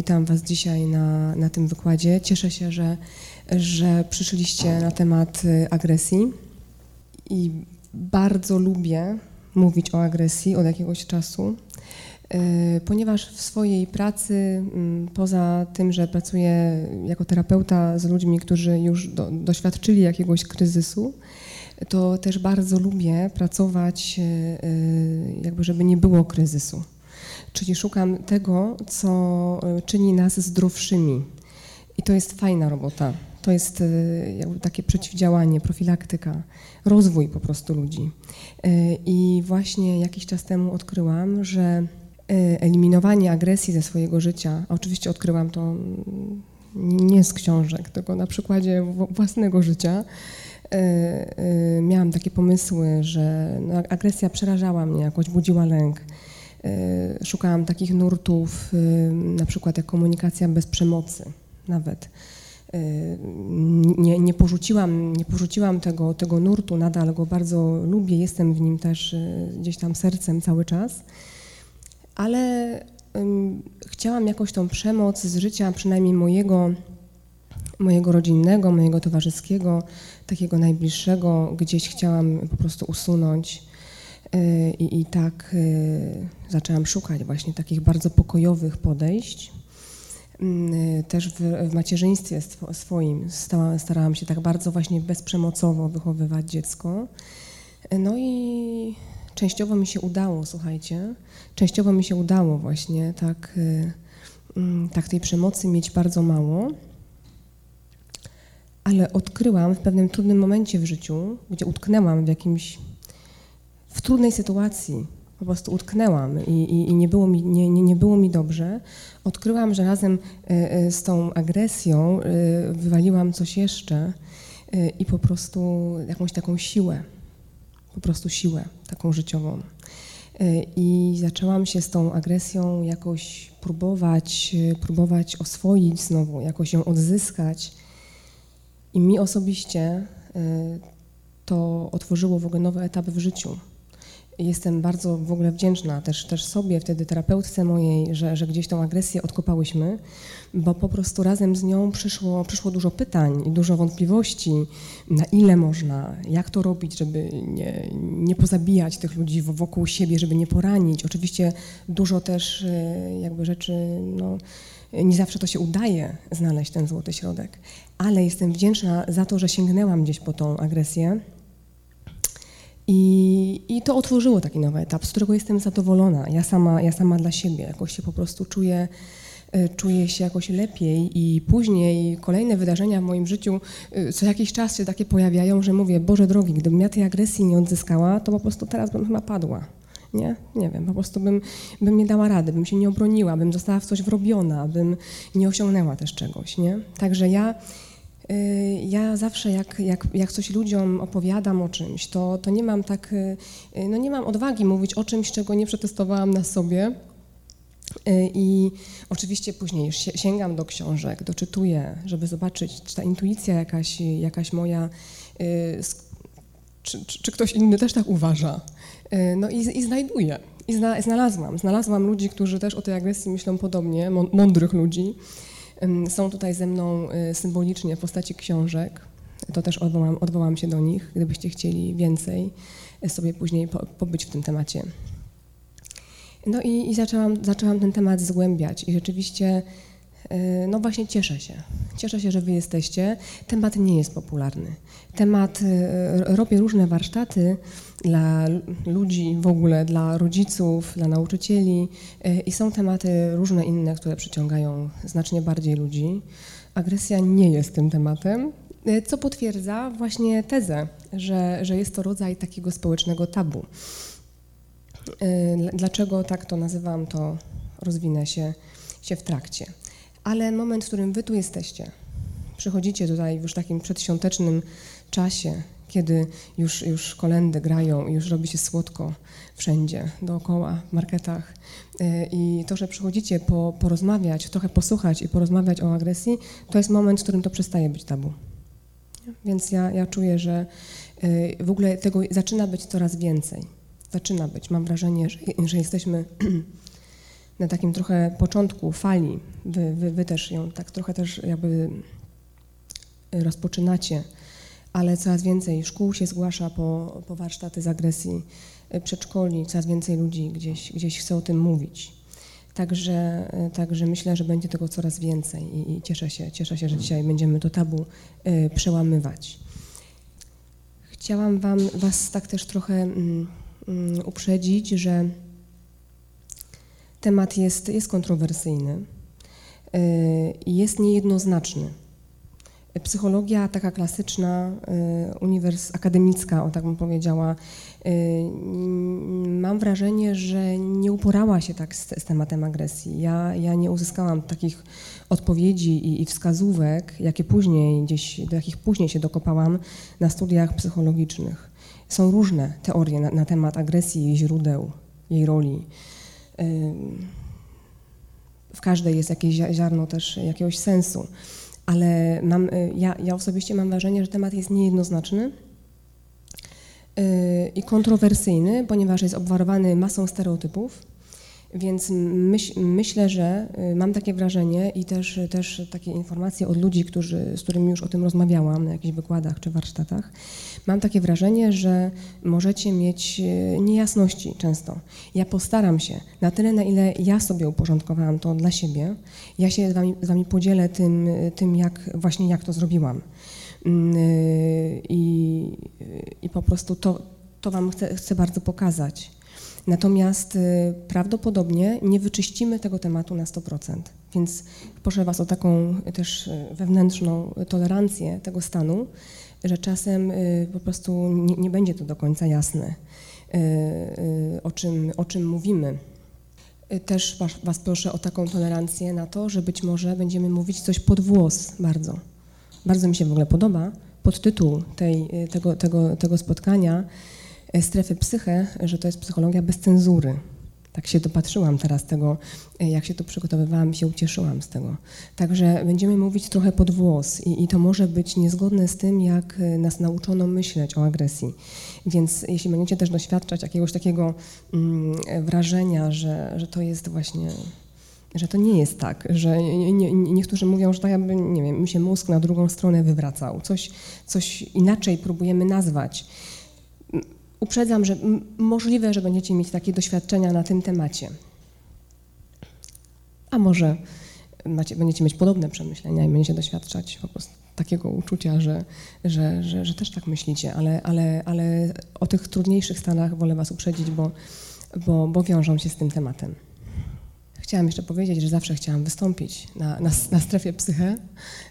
Witam Was dzisiaj na, na tym wykładzie. Cieszę się, że, że przyszliście na temat y, agresji i bardzo lubię mówić o agresji od jakiegoś czasu, y, ponieważ w swojej pracy, mm, poza tym, że pracuję jako terapeuta z ludźmi, którzy już do, doświadczyli jakiegoś kryzysu, to też bardzo lubię pracować, y, jakby żeby nie było kryzysu czyli szukam tego, co e, czyni nas zdrowszymi. I to jest fajna robota. To jest e, takie przeciwdziałanie, profilaktyka, rozwój po prostu ludzi. E, I właśnie jakiś czas temu odkryłam, że eliminowanie agresji ze swojego życia, a oczywiście odkryłam to mm, nie z książek, tylko na przykładzie własnego życia, miałam takie pomysły, że no, agresja przerażała mnie jakoś, budziła lęk. Y, szukałam takich nurtów, y, na przykład jak komunikacja bez przemocy nawet. Y, nie, nie, porzuciłam, nie porzuciłam tego, tego nurtu, nadal go bardzo lubię, jestem w nim też gdzieś tam sercem cały czas, ale chciałam jakoś tą przemoc z życia, przynajmniej mojego, mojego rodzinnego, mojego towarzyskiego, takiego najbliższego, gdzieś chciałam po prostu usunąć. Y, I, I, tak y, zaczęłam szukać właśnie takich bardzo pokojowych podejść. Y, też w, w macierzyństwie swoim starałam się tak bardzo właśnie bezprzemocowo wychowywać dziecko. No i częściowo mi się udało, słuchajcie, częściowo mi się udało właśnie tak, mm, tak tej przemocy mieć bardzo mało. Ale odkryłam w pewnym trudnym momencie w życiu, gdzie utknęłam w jakimś w trudnej sytuacji po prostu utknęłam i, i, i nie, było mi, nie, nie, nie, było mi dobrze, odkryłam, że razem e, e, z tą agresją e, wywaliłam coś jeszcze i po prostu jakąś taką siłę, po prostu siłę taką życiową. I zaczęłam się z tą agresją jakoś próbować, próbować oswoić znowu, jakoś ją odzyskać. I mi osobiście to otworzyło w ogóle nowy etap w życiu Jestem bardzo w ogóle wdzięczna też, też sobie, wtedy terapeutce mojej, że, że gdzieś tą agresję odkopałyśmy, bo po prostu razem z nią przyszło, przyszło dużo pytań i dużo wątpliwości, na ile można, jak to robić, żeby nie, nie pozabijać tych ludzi wokół siebie, żeby nie poranić. Oczywiście dużo też e, jakby rzeczy, no, nie zawsze to się udaje znaleźć ten złoty środek, ale jestem wdzięczna za to, że sięgnęłam gdzieś po tą agresję i, I to otworzyło taki nowy etap, z którego jestem zadowolona. Ja sama, ja sama dla siebie jakoś się po prostu czuję, e, czuję się jakoś lepiej i później kolejne wydarzenia w moim życiu e, co jakiś czas się takie pojawiają, że mówię, Boże drogi, gdybym ja tej agresji nie odzyskała, to po prostu teraz bym chyba padła. Nie? Nie wiem, po prostu bym, bym nie dała rady, bym się nie obroniła, bym została w coś wrobiona, bym nie osiągnęła też czegoś, nie? Także ja ja zawsze jak, jak, jak coś ludziom opowiadam o czymś, to, to nie mam tak, y, no nie mam odwagi mówić o czymś, czego nie przetestowałam na sobie. Y, I oczywiście później sięgam do książek, doczytuję, żeby zobaczyć, czy ta intuicja jakaś, jakaś moja, czy, czy, czy ktoś inny też tak uważa. No i, i znajduję. I zna, znalazłam. Znalazłam ludzi, którzy też o tej agresji myślą podobnie, mądrych ludzi. Są tutaj ze mną y, symbolicznie w postaci książek. To też odwołam, odwołam się do nich, gdybyście chcieli więcej y, sobie później po, pobyć w tym temacie. No i, i zaczęłam, zaczęłam ten temat zgłębiać i rzeczywiście no właśnie cieszę się. Cieszę się, że wy jesteście. Temat nie jest popularny. Temat, robię różne warsztaty dla ludzi w ogóle, dla rodziców, dla nauczycieli e, i są tematy różne inne, które przyciągają znacznie bardziej ludzi. Agresja nie jest tym tematem, e, co potwierdza właśnie tezę, że, że jest to rodzaj takiego społecznego tabu. E, dlaczego tak to nazywam, to rozwinę się, się w trakcie. Ale moment, w którym wy tu jesteście, przychodzicie tutaj w już takim przedświątecznym czasie, kiedy już, już kolendy grają, już robi się słodko wszędzie, dookoła, w marketach. E, I to, że przychodzicie po, porozmawiać, trochę posłuchać i porozmawiać o agresji, to jest moment, w którym to przestaje być tabu. Więc ja, ja czuję, że e, w ogóle tego zaczyna być coraz więcej. Zaczyna być. Mam wrażenie, że, że jesteśmy na takim trochę początku fali, wy, wy, wy też ją tak trochę też jakby rozpoczynacie, ale coraz więcej szkół się zgłasza po, po warsztaty z agresji, przedszkoli, coraz więcej ludzi gdzieś, gdzieś chce o tym mówić. Także, także myślę, że będzie tego coraz więcej i, i cieszę, się, cieszę się, że dzisiaj będziemy to tabu y, przełamywać. Chciałam wam, Was tak też trochę mm, mm, uprzedzić, że temat jest, jest kontrowersyjny y, i jest niejednoznaczny. Psychologia taka klasyczna, y, uniwers akademicka, o tak bym powiedziała, y, mam wrażenie, że nie uporała się tak z, z tematem agresji. Ja, ja nie uzyskałam takich odpowiedzi i, i, wskazówek, jakie później gdzieś, do jakich później się dokopałam na studiach psychologicznych. Są różne teorie na, na temat agresji, jej źródeł, jej roli. W każdej jest jakieś ziarno też jakiegoś sensu ale mam, y, ja, ja osobiście mam wrażenie, że temat jest niejednoznaczny y, i kontrowersyjny, ponieważ jest obwarowany masą stereotypów. Więc myśl, myślę, że y, mam takie wrażenie i też, też takie informacje od ludzi, którzy, z którymi już o tym rozmawiałam na jakichś wykładach czy warsztatach, mam takie wrażenie, że możecie mieć y, niejasności często. Ja postaram się na tyle, na ile ja sobie uporządkowałam to dla siebie, ja się z wami, z wami podzielę tym, tym jak, właśnie jak to zrobiłam. Mm, I, i po prostu to, to wam chcę, chcę bardzo pokazać. Natomiast y, prawdopodobnie nie wyczyścimy tego tematu na 100%. Więc proszę Was o taką też y, wewnętrzną tolerancję tego stanu, że czasem y, po prostu nie, nie będzie to do końca jasne, o czym, o czym mówimy. Też was, was, proszę o taką tolerancję na to, że być może będziemy mówić coś pod włos bardzo. Bardzo mi się w ogóle podoba podtytuł tej, tego, tego, tego spotkania strefy psychę, że to jest psychologia bez cenzury. Tak się dopatrzyłam teraz tego, e, jak się tu przygotowywałam się ucieszyłam z tego. Także będziemy mówić trochę pod włos i, i to może być niezgodne z tym, jak e, nas nauczono myśleć o agresji. Więc jeśli będziecie też doświadczać jakiegoś takiego mm, wrażenia, że, że to jest właśnie że to nie jest tak, że nie, nie, niektórzy mówią, że tak jakby, nie wiem, mi się mózg na drugą stronę wywracał. Coś, coś inaczej próbujemy nazwać uprzedzam, że możliwe, że będziecie mieć takie doświadczenia na tym temacie. A może macie, będziecie mieć podobne przemyślenia i będziecie doświadczać po prostu takiego uczucia, że, że, że, że też tak myślicie, ale, ale, ale o tych trudniejszych stanach wolę Was uprzedzić, bo, bo, bo wiążą się z tym tematem. Chciałam jeszcze powiedzieć, że zawsze chciałam wystąpić na, na, na strefie psyche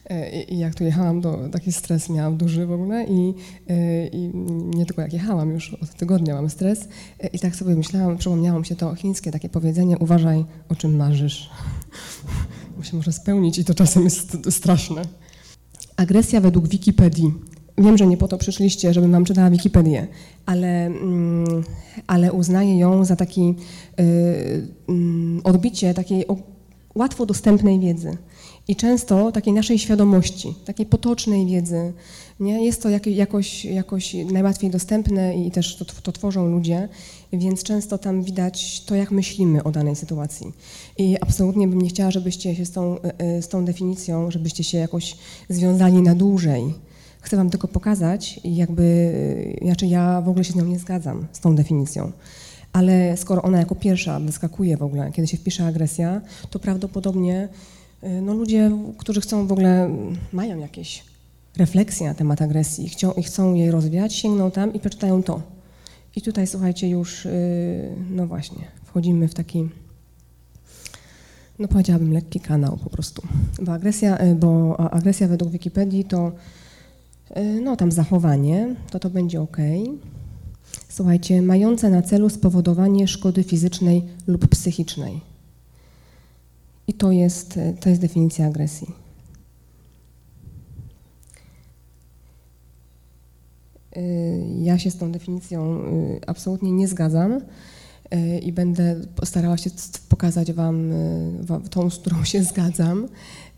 e, I, i, jak tu jechałam, to taki stres miałam duży w ogóle i, e, i, nie tylko jak jechałam, już od tygodnia mam stres e, i tak sobie myślałam, przypomniało mi się to chińskie takie powiedzenie, uważaj o czym marzysz, bo się może spełnić i to czasem jest straszne. Agresja według Wikipedii. Wiem, że nie po to przyszliście, żebym wam czytała Wikipedię, ale, mm, ale uznaję ją za taki y, y, odbicie takiej łatwo dostępnej wiedzy i często takiej naszej świadomości, takiej potocznej wiedzy. Nie? Jest to jakoś, jakoś najłatwiej dostępne i też to, to tworzą ludzie, więc często tam widać to, jak myślimy o danej sytuacji. I absolutnie bym nie chciała, żebyście się z tą, y, z tą definicją, żebyście się jakoś związali na dłużej Chcę Wam tylko pokazać, jakby, znaczy ja w ogóle się z nią nie zgadzam, z tą definicją. Ale skoro ona jako pierwsza wyskakuje w ogóle, kiedy się wpisze agresja, to prawdopodobnie y, no, ludzie, którzy chcą w ogóle, mają jakieś refleksje na temat agresji chcą, i chcą jej rozwijać, sięgną tam i przeczytają to. I tutaj, słuchajcie, już, y, no właśnie, wchodzimy w taki, no powiedziałabym, lekki kanał po prostu. Bo agresja, bo agresja według Wikipedii to E, no tam zachowanie, to to będzie ok. Słuchajcie, mające na celu spowodowanie szkody fizycznej lub psychicznej. I to jest, e, to jest definicja agresji. E, ja się z tą definicją absolutnie nie zgadzam i będę starała się pokazać Wam tą, z którą się zgadzam.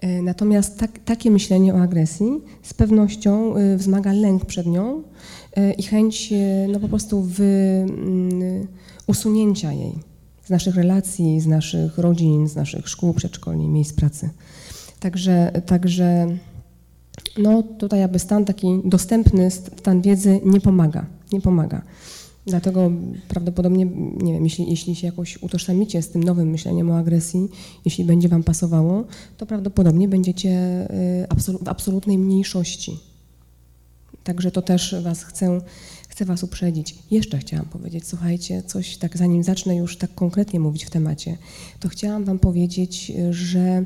E, natomiast tak, takie myślenie o agresji z pewnością e, wzmaga lęk przed nią e, i chęć no po prostu mm, usunięcia jej z naszych relacji, z naszych rodzin, z naszych szkół, przedszkoli, miejsc pracy. Także, także no tutaj aby stan taki dostępny stan wiedzy nie pomaga, nie pomaga. Dlatego prawdopodobnie, nie wiem, jeśli, jeśli się jakoś utożsamicie z tym nowym myśleniem o agresji, jeśli będzie Wam pasowało, to prawdopodobnie będziecie y, w absolutnej mniejszości. Także to też Was chcę, chcę Was uprzedzić. Jeszcze chciałam powiedzieć, słuchajcie, coś tak, zanim zacznę już tak konkretnie mówić w temacie, to chciałam Wam powiedzieć, że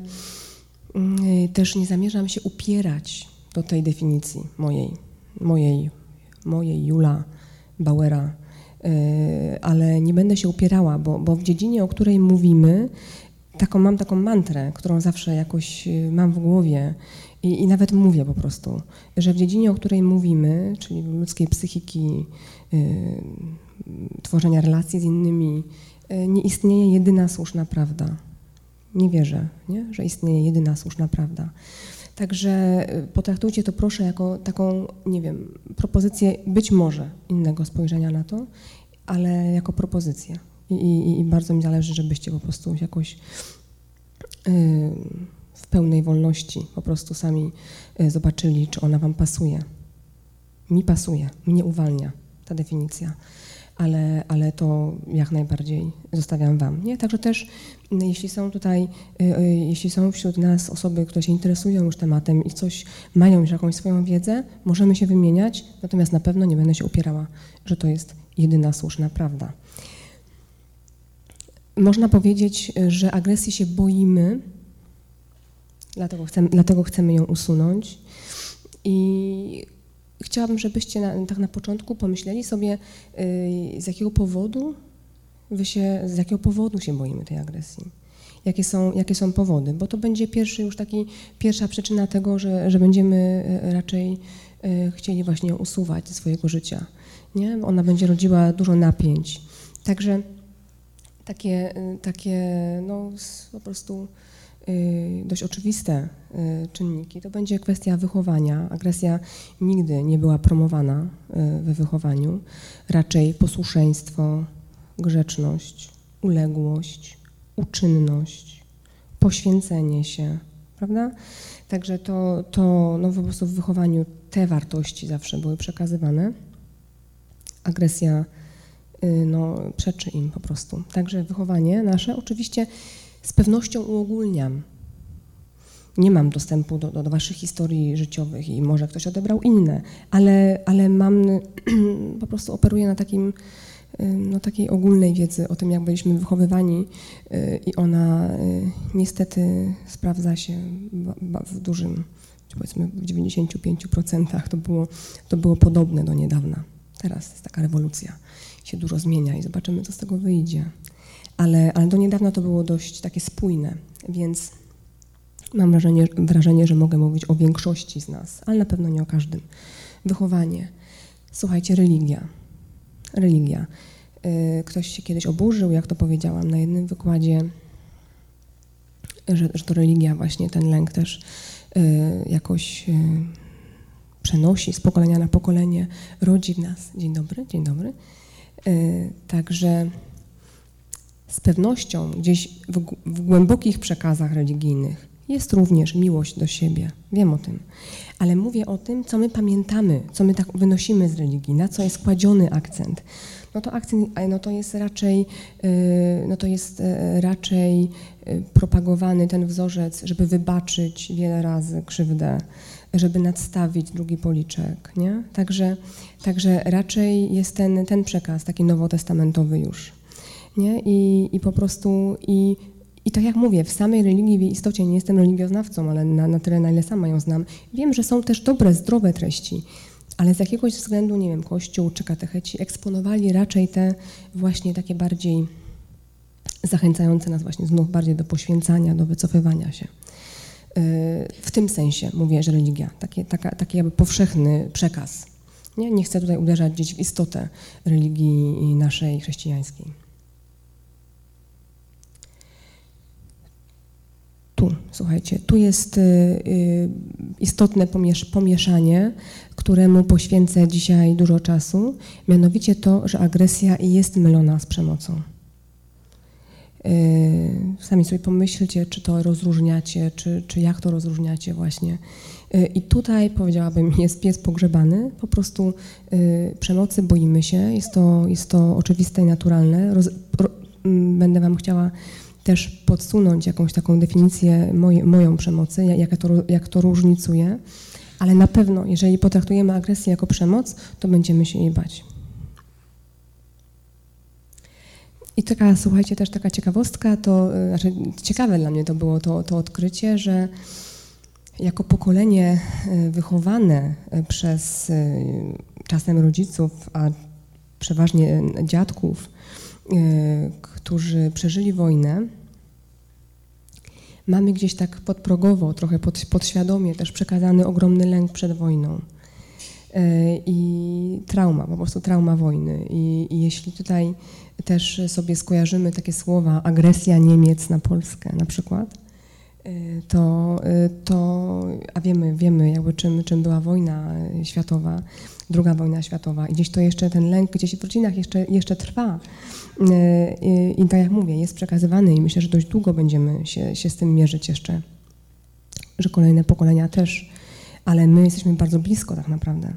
y, też nie zamierzam się upierać do tej definicji mojej, mojej, mojej Jula Bauera, ale nie będę się upierała, bo, bo w dziedzinie, o której mówimy, taką, mam taką mantrę, którą zawsze jakoś y, mam w głowie i, i, nawet mówię po prostu, że w dziedzinie, o której mówimy, czyli ludzkiej psychiki, y, tworzenia relacji z innymi, nie istnieje jedyna słuszna prawda. Nie wierzę, nie? że istnieje jedyna słuszna prawda. Także y, potraktujcie to proszę jako taką, nie wiem, propozycję być może innego spojrzenia na to, ale jako propozycję. I, i, i bardzo mi zależy, żebyście po prostu jakoś yy, w pełnej wolności po prostu sami yy, zobaczyli, czy ona Wam pasuje. Mi pasuje, mnie uwalnia ta definicja ale, ale to jak najbardziej zostawiam Wam. Nie? Także też jeśli są tutaj, y, y, jeśli są wśród nas osoby, które się interesują już tematem i coś mają już jakąś swoją wiedzę, możemy się wymieniać, natomiast na pewno nie będę się upierała, że to jest jedyna słuszna prawda. Można powiedzieć, że agresji się boimy, dlatego chcemy, dlatego chcemy ją usunąć. I chciałabym, żebyście na, tak na początku pomyśleli sobie, yy, z jakiego powodu wy się, z jakiego powodu się boimy tej agresji. Jakie są, jakie są powody, bo to będzie pierwszy już taki, pierwsza przyczyna tego, że, że będziemy y, raczej yy, chcieli właśnie usuwać ze swojego życia. Nie? Ona będzie rodziła dużo napięć. Także takie, y, takie no, po prostu dość oczywiste czynniki, to będzie kwestia wychowania. Agresja nigdy nie była promowana we wychowaniu. Raczej posłuszeństwo, grzeczność, uległość, uczynność, poświęcenie się, prawda? Także to, to no po prostu w wychowaniu te wartości zawsze były przekazywane. Agresja no, przeczy im po prostu. Także wychowanie nasze oczywiście z pewnością uogólniam. Nie mam dostępu do, do, do, waszych historii życiowych i może ktoś odebrał inne, ale, ale mam, po prostu operuję na takim, no, takiej ogólnej wiedzy o tym, jak byliśmy wychowywani y, i ona y, niestety sprawdza się w dużym, powiedzmy w 95% to było, to było podobne do niedawna. Teraz jest taka rewolucja, się dużo zmienia i zobaczymy, co z tego wyjdzie ale, ale do niedawna to było dość takie spójne, więc mam wrażenie, wrażenie, że mogę mówić o większości z nas, ale na pewno nie o każdym. Wychowanie. Słuchajcie, religia. Religia. Y, ktoś się kiedyś oburzył, jak to powiedziałam na jednym wykładzie, że, że to religia właśnie ten lęk też y, jakoś y, przenosi z pokolenia na pokolenie, rodzi w nas. Dzień dobry, dzień dobry. Także z pewnością gdzieś w, w głębokich przekazach religijnych jest również miłość do siebie. Wiem o tym. Ale mówię o tym, co my pamiętamy, co my tak wynosimy z religii, na co jest kładziony akcent. No to akcent, no to jest raczej, y, no to jest y, raczej y, propagowany ten wzorzec, żeby wybaczyć wiele razy krzywdę, żeby nadstawić drugi policzek, nie? Także, także raczej jest ten, ten przekaz taki nowotestamentowy już nie? I, i po prostu i, i tak jak mówię, w samej religii w istocie nie jestem religioznawcą, ale na, na tyle, na ile sama ją znam, wiem, że są też dobre, zdrowe treści, ale z jakiegoś względu, nie wiem, Kościół czy katecheci eksponowali raczej te właśnie takie bardziej zachęcające nas właśnie znów bardziej do poświęcania, do wycofywania się. Yy, w tym sensie mówię, że religia, taki, taka, taki jakby powszechny przekaz. Nie? nie chcę tutaj uderzać gdzieś w istotę religii naszej chrześcijańskiej. tu, słuchajcie, tu jest y, y, istotne pomieszanie, któremu poświęcę dzisiaj dużo czasu, mianowicie to, że agresja jest mylona z przemocą. Sami sobie pomyślcie, czy to rozróżniacie, czy, czy jak to rozróżniacie właśnie. I tutaj powiedziałabym, jest pies pogrzebany, po prostu przemocy boimy się, jest to, jest to oczywiste i naturalne. Roz, ro, będę Wam chciała też podsunąć jakąś taką definicję moj, moją przemocy, jak to, jak to różnicuje, ale na pewno, jeżeli potraktujemy agresję jako przemoc, to będziemy się jej bać. I taka, słuchajcie, też taka ciekawostka, to y, znaczy ciekawe dla mnie to było to, to odkrycie, że jako pokolenie y, wychowane y, przez czasem rodziców, a przeważnie dziadków, którzy przeżyli wojnę, mamy gdzieś tak podprogowo, trochę pod, podświadomie też przekazany ogromny lęk przed wojną i trauma, po prostu trauma wojny. I, I, jeśli tutaj też sobie skojarzymy takie słowa agresja Niemiec na Polskę na przykład, y, to, y, to a wiemy, wiemy jakby czym, czym była wojna światowa, druga wojna światowa i gdzieś to jeszcze ten lęk gdzieś w rodzinach jeszcze, jeszcze trwa. Y, I, tak jak mówię, jest przekazywany i myślę, że dość długo będziemy się, się z tym mierzyć jeszcze, że kolejne pokolenia też, ale my jesteśmy bardzo blisko tak naprawdę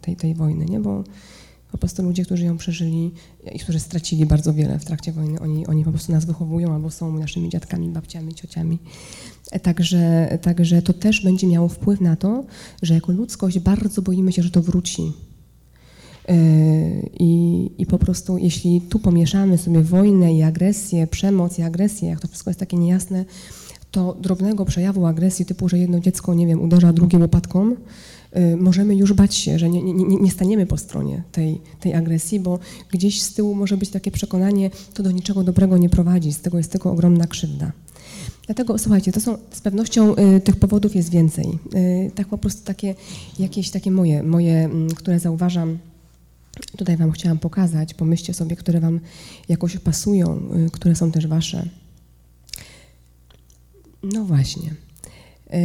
tej, tej wojny, nie? bo po prostu ludzie, którzy ją przeżyli i którzy stracili bardzo wiele w trakcie wojny, oni, oni po prostu nas wychowują albo są naszymi dziadkami, babciami, ciociami. E, także, także to też będzie miało wpływ na to, że jako ludzkość bardzo boimy się, że to wróci. E, I, I po prostu, jeśli tu pomieszamy sobie wojnę i agresję, przemoc i agresję, jak to wszystko jest takie niejasne, to drobnego przejawu agresji, typu, że jedno dziecko, nie wiem, uderza drugie łopatką, Y, możemy już bać się, że nie, nie, nie, staniemy po stronie tej, tej agresji, bo gdzieś z tyłu może być takie przekonanie, to do niczego dobrego nie prowadzi, z tego jest tylko ogromna krzywda. Dlatego słuchajcie, to są z pewnością y, tych powodów jest więcej. Y, tak po prostu takie jakieś takie moje, moje, mm, które zauważam, tutaj Wam chciałam pokazać, pomyślcie sobie, które Wam jakoś pasują, y, które są też Wasze. No właśnie. E,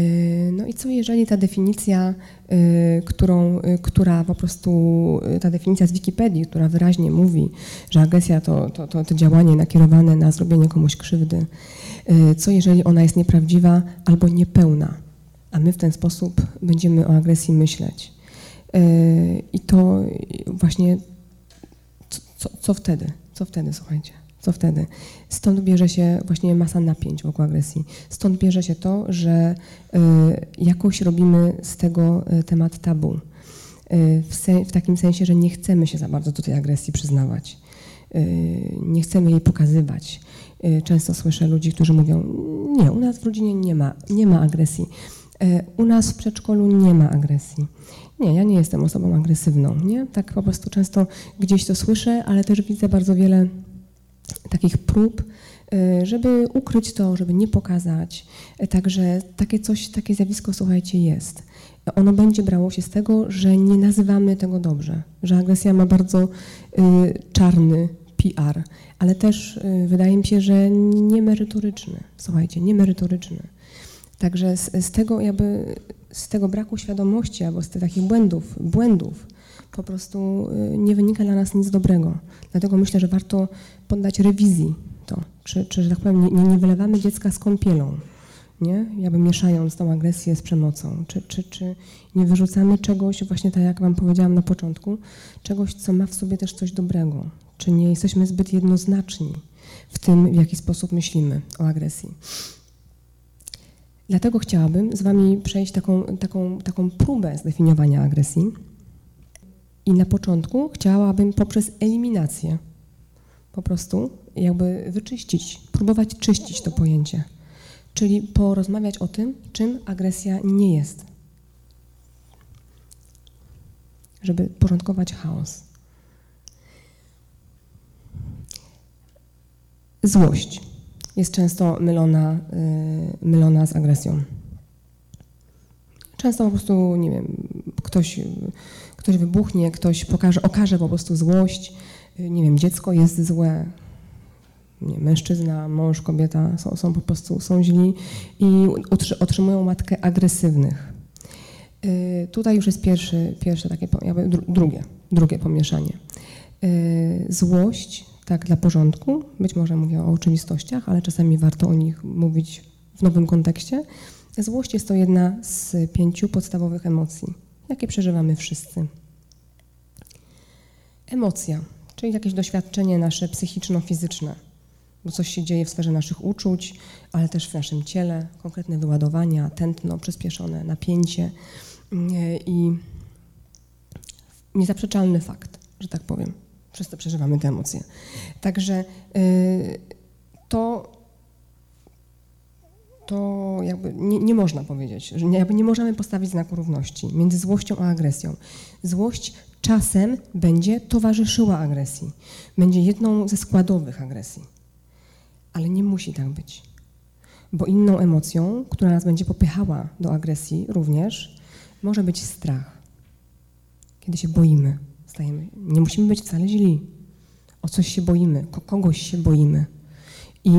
no i co jeżeli ta definicja, e, którą, która po prostu, ta definicja z Wikipedii, która wyraźnie mówi, że agresja to, to, to, to działanie nakierowane na zrobienie komuś krzywdy, co jeżeli ona jest nieprawdziwa albo niepełna, a my w ten sposób będziemy o agresji myśleć. I to właśnie, co, co wtedy? Co wtedy, słuchajcie? Co wtedy? Stąd bierze się właśnie masa napięć wokół agresji. Stąd bierze się to, że y, jakoś robimy z tego y, temat tabu. Y, w, se, w, takim sensie, że nie chcemy się za bardzo do tej agresji przyznawać. Nie chcemy jej pokazywać. Często słyszę ludzi, którzy mówią: Nie, u nas w rodzinie nie ma, nie ma agresji. U nas w przedszkolu nie ma agresji. Nie, ja nie jestem osobą agresywną. Nie? Tak po prostu często gdzieś to słyszę, ale też widzę bardzo wiele takich prób, y, żeby ukryć to, żeby nie pokazać. Także takie coś, takie zjawisko, słuchajcie, jest. Ono będzie brało się z tego, że nie nazywamy tego dobrze, że agresja ma bardzo y, czarny PR, ale też y, wydaje mi się, że niemerytoryczny. Słuchajcie, niemerytoryczny. Także z, z tego jakby, z tego braku świadomości albo z tych takich błędów, błędów po prostu nie wynika dla nas nic dobrego. Dlatego myślę, że warto poddać rewizji to, czy, czy że tak powiem, nie, nie wylewamy dziecka z kąpielą, nie? Jakby mieszając tą agresję z przemocą, czy, czy, czy nie wyrzucamy czegoś, właśnie tak jak Wam powiedziałam na początku, czegoś, co ma w sobie też coś dobrego, czy nie jesteśmy zbyt jednoznaczni w tym, w jaki sposób myślimy o agresji. Dlatego chciałabym z Wami przejść taką, taką, taką próbę zdefiniowania agresji. I na początku chciałabym poprzez eliminację po prostu jakby wyczyścić, próbować czyścić to pojęcie. Czyli porozmawiać o tym, czym agresja nie jest. Żeby porządkować chaos. Złość jest często mylona, yy, mylona z agresją. Często po prostu, nie wiem, ktoś, ktoś wybuchnie, ktoś pokaże, okaże po prostu złość, nie wiem, dziecko jest złe, nie, mężczyzna, mąż, kobieta są, są po prostu są źli i otrzymują matkę agresywnych. Y, tutaj już jest pierwszy, pierwsze takie, jakby drugie, drugie pomieszanie. Y, złość tak dla porządku. Być może mówię o oczywistościach, ale czasami warto o nich mówić w nowym kontekście. Złość jest to jedna z pięciu podstawowych emocji, jakie przeżywamy wszyscy. Emocja, czyli jakieś doświadczenie nasze psychiczno-fizyczne, bo coś się dzieje w sferze naszych uczuć, ale też w naszym ciele, konkretne wyładowania, tętno, przyspieszone napięcie i niezaprzeczalny fakt, że tak powiem. Wszyscy przeżywamy te emocje. Także y, to, to jakby nie, nie można powiedzieć, że jakby nie możemy postawić znaku równości między złością a agresją. Złość czasem będzie towarzyszyła agresji, będzie jedną ze składowych agresji, ale nie musi tak być. Bo inną emocją, która nas będzie popychała do agresji również, może być strach, kiedy się boimy stajemy. Nie musimy być wcale źli. O coś się boimy, kogoś się boimy. I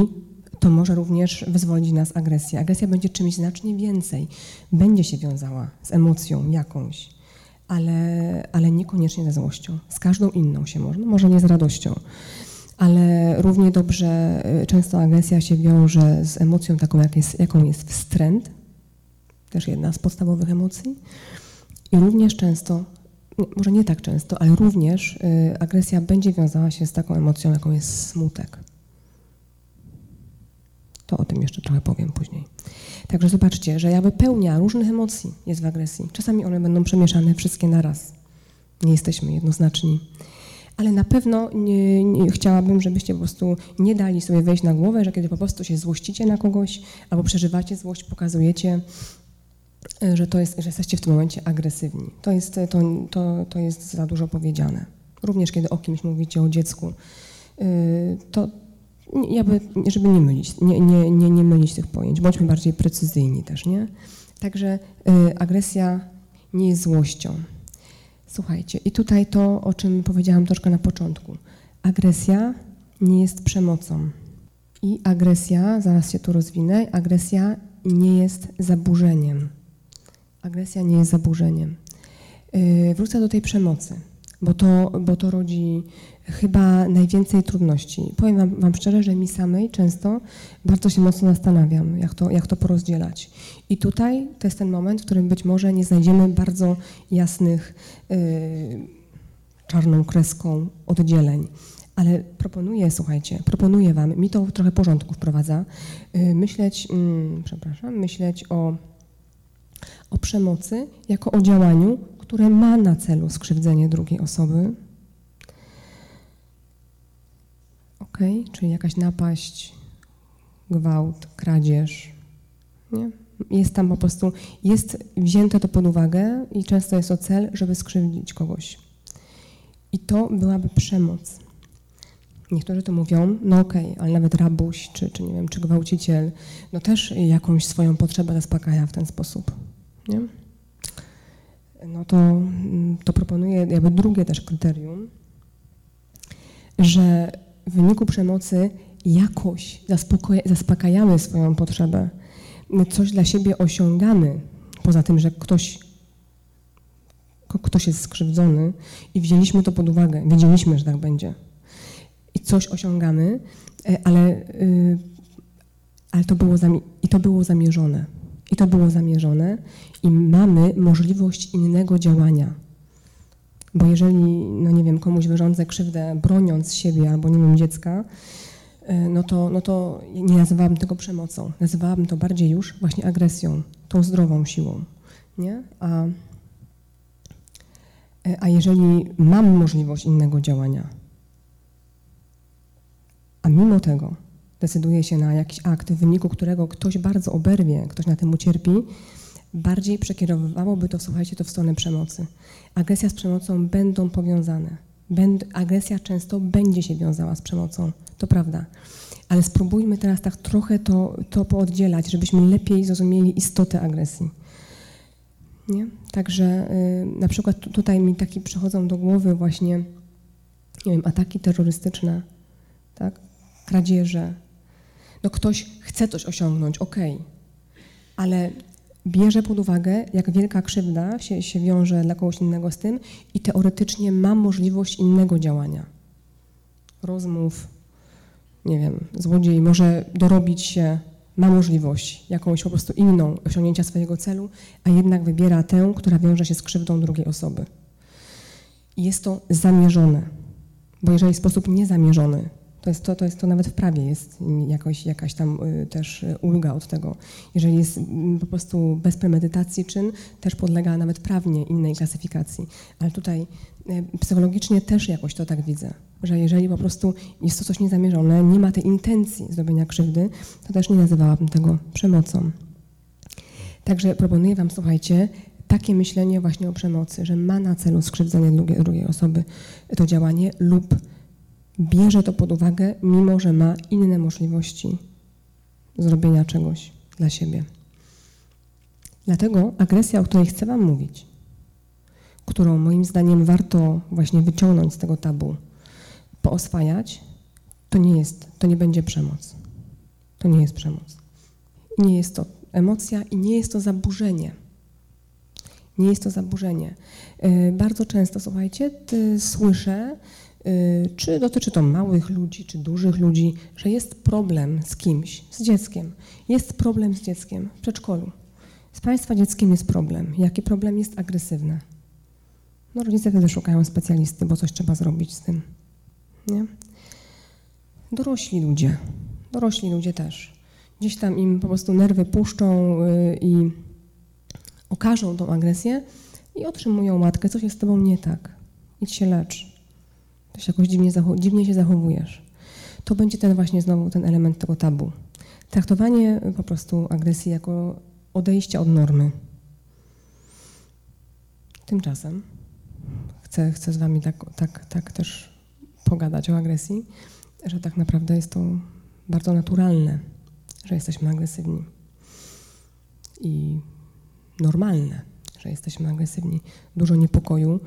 to może również wyzwolić nas agresję. Agresja będzie czymś znacznie więcej. Będzie się wiązała z emocją jakąś, ale, ale niekoniecznie ze złością. Z każdą inną się można, może nie z radością. Ale równie dobrze y, często agresja się wiąże z emocją taką, jak jest, jaką jest wstręt, też jedna z podstawowych emocji. I również często może nie tak często, ale również y, agresja będzie wiązała się z taką emocją, jaką jest smutek. To o tym jeszcze trochę powiem później. Także zobaczcie, że jakby pełnia różnych emocji jest w agresji. Czasami one będą przemieszane wszystkie naraz. Nie jesteśmy jednoznaczni. Ale na pewno nie, nie, chciałabym, żebyście po prostu nie dali sobie wejść na głowę, że kiedy po prostu się złościcie na kogoś albo przeżywacie złość, pokazujecie, że, to jest, że jesteście w tym momencie agresywni. To jest, to, to, to jest za dużo powiedziane. Również kiedy o kimś mówicie, o dziecku, e, to żeby nie mylić, nie, nie, nie, nie mylić tych pojęć, bądźmy bardziej precyzyjni też, nie? Także e, agresja nie jest złością. Słuchajcie, i tutaj to, o czym powiedziałam troszkę na początku. Agresja nie jest przemocą. I agresja, zaraz się tu rozwinę, agresja nie jest zaburzeniem. Agresja nie jest zaburzeniem. Yy, wrócę do tej przemocy, bo to, bo to rodzi chyba najwięcej trudności. Powiem wam, wam, szczerze, że mi samej często bardzo się mocno zastanawiam, jak to, jak to porozdzielać. I tutaj to jest ten moment, w którym być może nie znajdziemy bardzo jasnych yy, czarną kreską oddzieleń. Ale proponuję, słuchajcie, proponuję wam, mi to trochę porządku wprowadza, yy, myśleć, yy, przepraszam, myśleć o o przemocy jako o działaniu, które ma na celu skrzywdzenie drugiej osoby. Ok, czyli jakaś napaść, gwałt, kradzież. Nie? Jest tam po prostu, jest wzięte to pod uwagę i często jest o cel, żeby skrzywdzić kogoś. I to byłaby przemoc. Niektórzy to mówią, no okej, okay, ale nawet rabuś, czy, czy nie wiem, czy gwałciciel, no też jakąś swoją potrzebę zaspokaja w ten sposób nie? no to, mm, to proponuję jakby drugie też kryterium, że w wyniku przemocy jakoś zaspokajamy swoją potrzebę, coś dla siebie osiągamy, poza tym, że ktoś, ktoś jest skrzywdzony i wzięliśmy to pod uwagę, wiedzieliśmy, że tak będzie. I coś osiągamy, e, ale, y, ale to było, i to było zamierzone. I to było zamierzone i mamy możliwość innego działania. Bo jeżeli, no nie wiem, komuś wyrządzę krzywdę broniąc siebie albo, nie wiem, dziecka, e, no to, no to nie nazywałabym tego przemocą. Nazywałabym to bardziej już właśnie agresją, tą zdrową siłą. Nie? A, e, a jeżeli mam możliwość innego działania, a mimo tego decyduje się na jakiś akt, w wyniku którego ktoś bardzo oberwie, ktoś na tym ucierpi, bardziej przekierowywałoby to, słuchajcie, to w stronę przemocy. Agresja z przemocą będą powiązane. Będ, agresja często będzie się wiązała z przemocą, to prawda. Ale spróbujmy teraz tak trochę to, to pooddzielać, żebyśmy lepiej zrozumieli istotę agresji. Nie? Także y, na przykład tutaj mi taki przychodzą do głowy właśnie, nie wiem, ataki terrorystyczne, tak? kradzieże, no ktoś chce coś osiągnąć, okej, okay. ale bierze pod uwagę, jak wielka krzywda się, się wiąże dla kogoś innego z tym i teoretycznie ma możliwość innego działania. rozmów, nie wiem, złodziej może dorobić się, ma możliwość jakąś po prostu inną osiągnięcia swojego celu, a jednak wybiera tę, która wiąże się z krzywdą drugiej osoby. I jest to zamierzone, bo jeżeli w sposób niezamierzony to jest to, to jest to nawet w prawie jest jakoś, jakaś tam y, też y, ulga od tego. Jeżeli jest mm, po prostu bez premedytacji czyn, też podlega nawet prawnie innej klasyfikacji. Ale tutaj y, psychologicznie też jakoś to tak widzę, że jeżeli po prostu jest to coś niezamierzone, nie ma tej intencji zrobienia krzywdy, to też nie nazywałabym tego przemocą. Także proponuję Wam, słuchajcie, takie myślenie właśnie o przemocy, że ma na celu skrzywdzenie drugiej, drugiej osoby to działanie lub bierze to pod uwagę, mimo że ma inne możliwości zrobienia czegoś dla siebie. Dlatego agresja, o której chcę Wam mówić, którą moim zdaniem warto właśnie wyciągnąć z tego tabu, pooswajać, to nie jest, to nie będzie przemoc. To nie jest przemoc. Nie jest to emocja i nie jest to zaburzenie. Nie jest to zaburzenie. E, bardzo często, słuchajcie, słyszę, Y, czy dotyczy to małych ludzi, czy dużych ludzi, że jest problem z kimś, z dzieckiem. Jest problem z dzieckiem w przedszkolu. Z Państwa dzieckiem jest problem. Jaki problem jest agresywny? No rodzice wtedy szukają specjalisty, bo coś trzeba zrobić z tym. Nie? Dorośli ludzie, dorośli ludzie też. Gdzieś tam im po prostu nerwy puszczą y, i okażą tą agresję i otrzymują łatkę, coś jest z tobą nie tak. Idź się lecz to się jakoś dziwnie, dziwnie się zachowujesz. To będzie ten właśnie znowu ten element tego tabu. Traktowanie po prostu agresji jako odejście od normy. Tymczasem chcę, chcę z Wami tak, tak, tak też pogadać o agresji, że tak naprawdę jest to bardzo naturalne, że jesteśmy agresywni i normalne że jesteśmy agresywni. Dużo niepokoju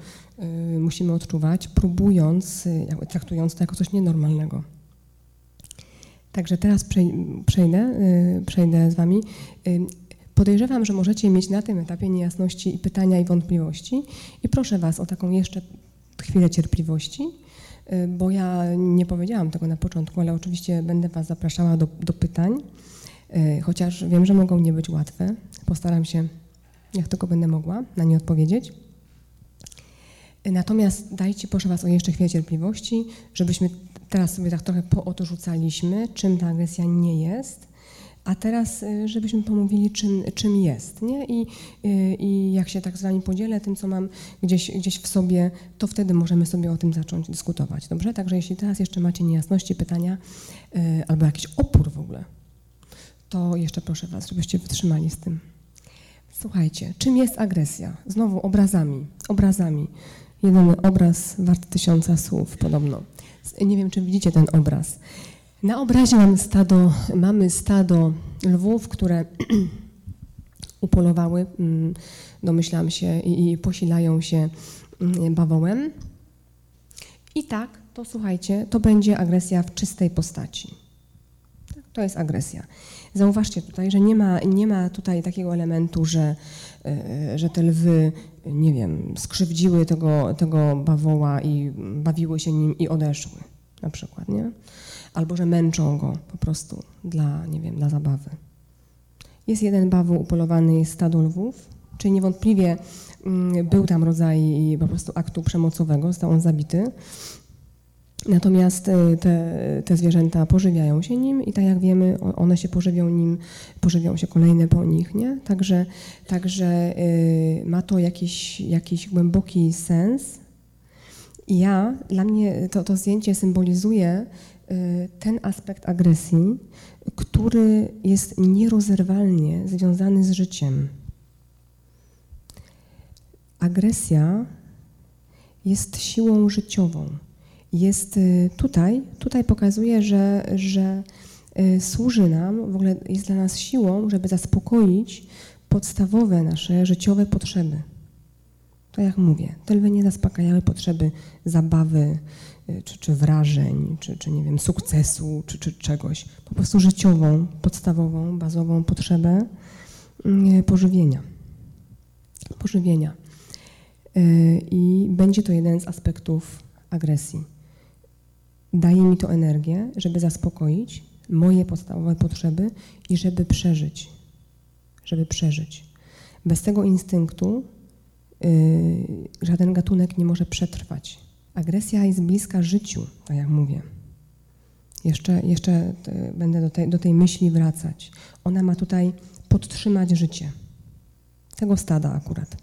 y, musimy odczuwać, próbując, y, traktując to jako coś nienormalnego. Także teraz przejdę, y, przejdę z Wami. Podejrzewam, że możecie mieć na tym etapie niejasności i pytania i wątpliwości i proszę Was o taką jeszcze chwilę cierpliwości, bo ja nie powiedziałam tego na początku, ale oczywiście będę Was zapraszała do, do pytań, chociaż wiem, że mogą nie być łatwe. Postaram się jak tylko będę mogła na nie odpowiedzieć. Natomiast dajcie proszę Was o jeszcze chwilę cierpliwości, żebyśmy teraz sobie tak trochę poodrzucaliśmy, czym ta agresja nie jest, a teraz y, żebyśmy pomówili, czym, czym jest. Nie? I, y, I jak się tak z Wami podzielę tym, co mam gdzieś, gdzieś w sobie, to wtedy możemy sobie o tym zacząć dyskutować. Dobrze? Także jeśli teraz jeszcze macie niejasności, pytania y, albo jakiś opór w ogóle, to jeszcze proszę Was, żebyście wytrzymali z tym. Słuchajcie, czym jest agresja? Znowu obrazami, obrazami. Jeden obraz wart tysiąca słów podobno. Nie wiem, czy widzicie ten obraz. Na obrazie mamy stado, mamy stado lwów, które upolowały, mm, domyślam się, i posilają się mm, bawołem. I tak, to słuchajcie, to będzie agresja w czystej postaci. To jest agresja. Zauważcie tutaj, że nie ma, nie ma tutaj takiego elementu, że, e, że te lwy, nie wiem, skrzywdziły tego, tego bawoła i bawiły się nim i odeszły, na przykład, nie? Albo że męczą go po prostu dla, nie wiem, dla zabawy. Jest jeden bawoł upolowany, jest stado lwów, czyli niewątpliwie mm, był tam rodzaj po prostu aktu przemocowego, został on zabity. Natomiast e, te, te, zwierzęta pożywiają się nim i tak jak wiemy, one się pożywią nim, pożywią się kolejne po nich, nie? Także, także y, ma to jakiś, jakiś głęboki sens. I ja, dla mnie to, to zdjęcie symbolizuje y, ten aspekt agresji, który jest nierozerwalnie związany z życiem. Agresja jest siłą życiową jest y, tutaj, tutaj pokazuje, że, że y, służy nam, w ogóle jest dla nas siłą, żeby zaspokoić podstawowe nasze życiowe potrzeby. To jak mówię, te lwy nie zaspokajały potrzeby zabawy, y, czy, czy wrażeń, czy, czy nie wiem, sukcesu, czy, czy czegoś. Po prostu życiową, podstawową, bazową potrzebę pożywienia. Pożywienia. I będzie to jeden z aspektów agresji daje mi to energię, żeby zaspokoić moje podstawowe potrzeby i żeby przeżyć. Żeby przeżyć. Bez tego instynktu yy, żaden gatunek nie może przetrwać. Agresja jest bliska życiu, tak jak mówię. Jeszcze, jeszcze będę do tej, do tej myśli wracać. Ona ma tutaj podtrzymać życie. Tego stada akurat.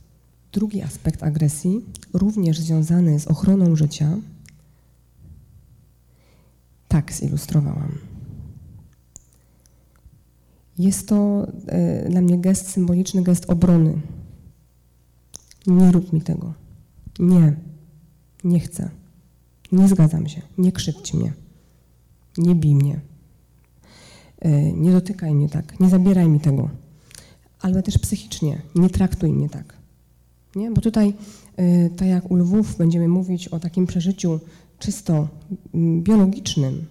Drugi aspekt agresji, również związany z ochroną życia, tak zilustrowałam. Jest to e, dla mnie gest symboliczny, gest obrony. Nie rób mi tego. Nie. Nie chcę. Nie zgadzam się. Nie krzywdź mnie. Nie bij mnie. E, nie dotykaj mnie tak. Nie zabieraj mi tego. Ale też psychicznie. Nie traktuj mnie tak. Nie? Bo tutaj, e, tak jak u lwów, będziemy mówić o takim przeżyciu czysto mm, biologicznym,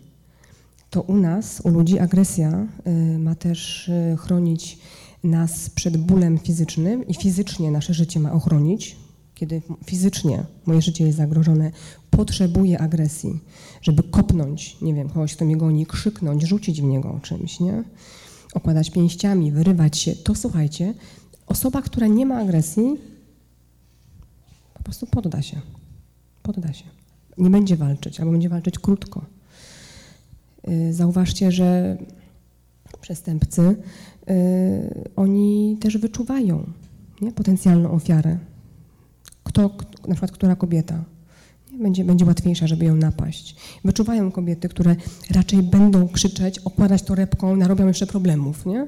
to u nas, u ludzi, agresja y, ma też y, chronić nas przed bólem fizycznym i fizycznie nasze życie ma ochronić. Kiedy fizycznie moje życie jest zagrożone, potrzebuję agresji, żeby kopnąć, nie wiem, kogoś, kto mnie goni, krzyknąć, rzucić w niego czymś, nie? Okładać pięściami, wyrywać się. To słuchajcie, osoba, która nie ma agresji, po prostu podda się. Podda się. Nie będzie walczyć, albo będzie walczyć krótko. Y, zauważcie, że przestępcy, y, oni też wyczuwają nie? potencjalną ofiarę. Kto, na przykład która kobieta będzie, będzie łatwiejsza, żeby ją napaść. Wyczuwają kobiety, które raczej będą krzyczeć, okładać torebką, narobią jeszcze problemów. Nie?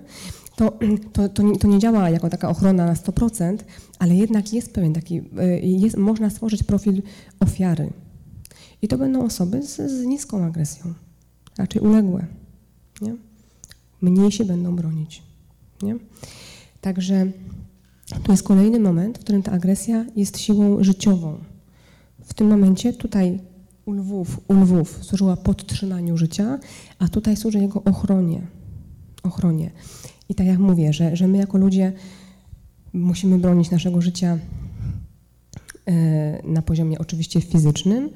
To, to, to, nie, to nie działa jako taka ochrona na 100%, ale jednak jest pewien taki, y, jest, można stworzyć profil ofiary. I to będą osoby z, z niską agresją raczej uległe. Nie? Mniej się będą bronić. Nie? Także to jest kolejny moment, w którym ta agresja jest siłą życiową. W tym momencie tutaj u lwów, u lwów służyła podtrzymaniu życia, a tutaj służy jego ochronie. ochronie. I tak jak mówię, że, że my jako ludzie musimy bronić naszego życia e, na poziomie oczywiście fizycznym,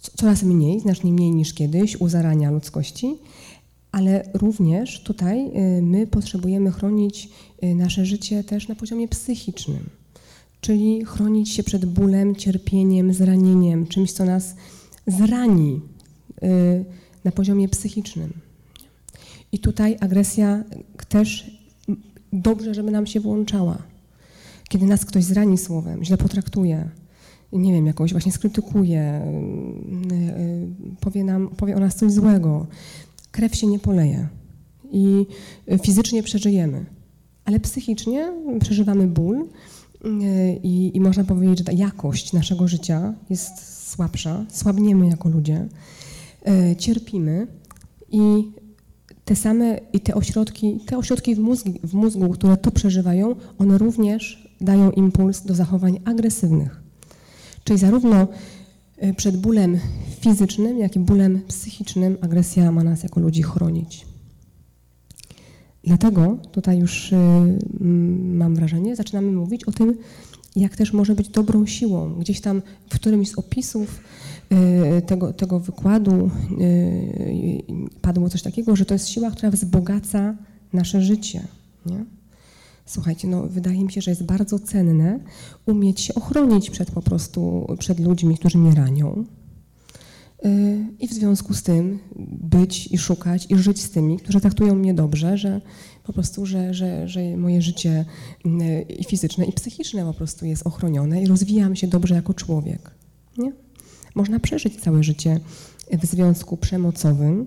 coraz mniej, znacznie mniej niż kiedyś, u zarania ludzkości, ale również tutaj y, my potrzebujemy chronić y, nasze życie też na poziomie psychicznym, czyli chronić się przed bólem, cierpieniem, zranieniem, czymś, co nas zrani y, na poziomie psychicznym. I tutaj agresja też dobrze, żeby nam się włączała. Kiedy nas ktoś zrani słowem, źle potraktuje, nie wiem, jakoś właśnie skrytykuje, y, y, powie, nam, powie o nas coś złego, krew się nie poleje i fizycznie przeżyjemy, ale psychicznie przeżywamy ból y, i, i można powiedzieć, że ta jakość naszego życia jest słabsza, słabniemy jako ludzie, cierpimy i te same i te ośrodki, te ośrodki w, mózgu, w mózgu, które to przeżywają, one również dają impuls do zachowań agresywnych. Czyli zarówno y, przed bólem fizycznym, jak i bólem psychicznym agresja ma nas jako ludzi chronić. Dlatego tutaj już y, mam wrażenie, zaczynamy mówić o tym, jak też może być dobrą siłą. Gdzieś tam w którymś z opisów y, tego, tego wykładu padło coś takiego, że to jest siła, która wzbogaca nasze życie. Nie? Słuchajcie, no wydaje mi się, że jest bardzo cenne umieć się ochronić przed po prostu, przed ludźmi, którzy mnie ranią. Y, I w związku z tym być i szukać i żyć z tymi, którzy traktują mnie dobrze, że po prostu, że, że, że moje życie y, i fizyczne, i psychiczne po prostu jest ochronione i rozwijam się dobrze jako człowiek. Nie? Można przeżyć całe życie w związku przemocowym,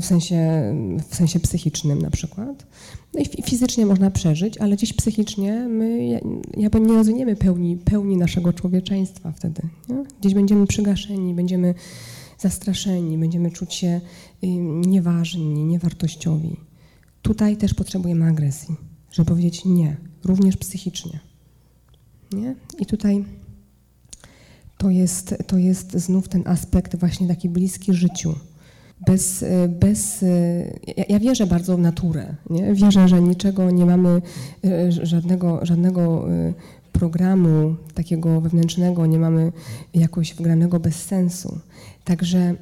w sensie, w sensie psychicznym na przykład. No i fizycznie można przeżyć, ale gdzieś psychicznie my jakby nie rozwiniemy pełni, pełni naszego człowieczeństwa wtedy. Nie? Gdzieś będziemy przygaszeni, będziemy zastraszeni, będziemy czuć się y, nieważni, niewartościowi. Tutaj też potrzebujemy agresji, żeby powiedzieć nie, również psychicznie. Nie? I tutaj to jest, to jest znów ten aspekt właśnie taki bliski życiu bez, bez ja wierzę bardzo w naturę, nie? wierzę, że niczego nie mamy, e, żadnego, żadnego e, programu takiego wewnętrznego, nie mamy jakoś wgranego bez sensu. Także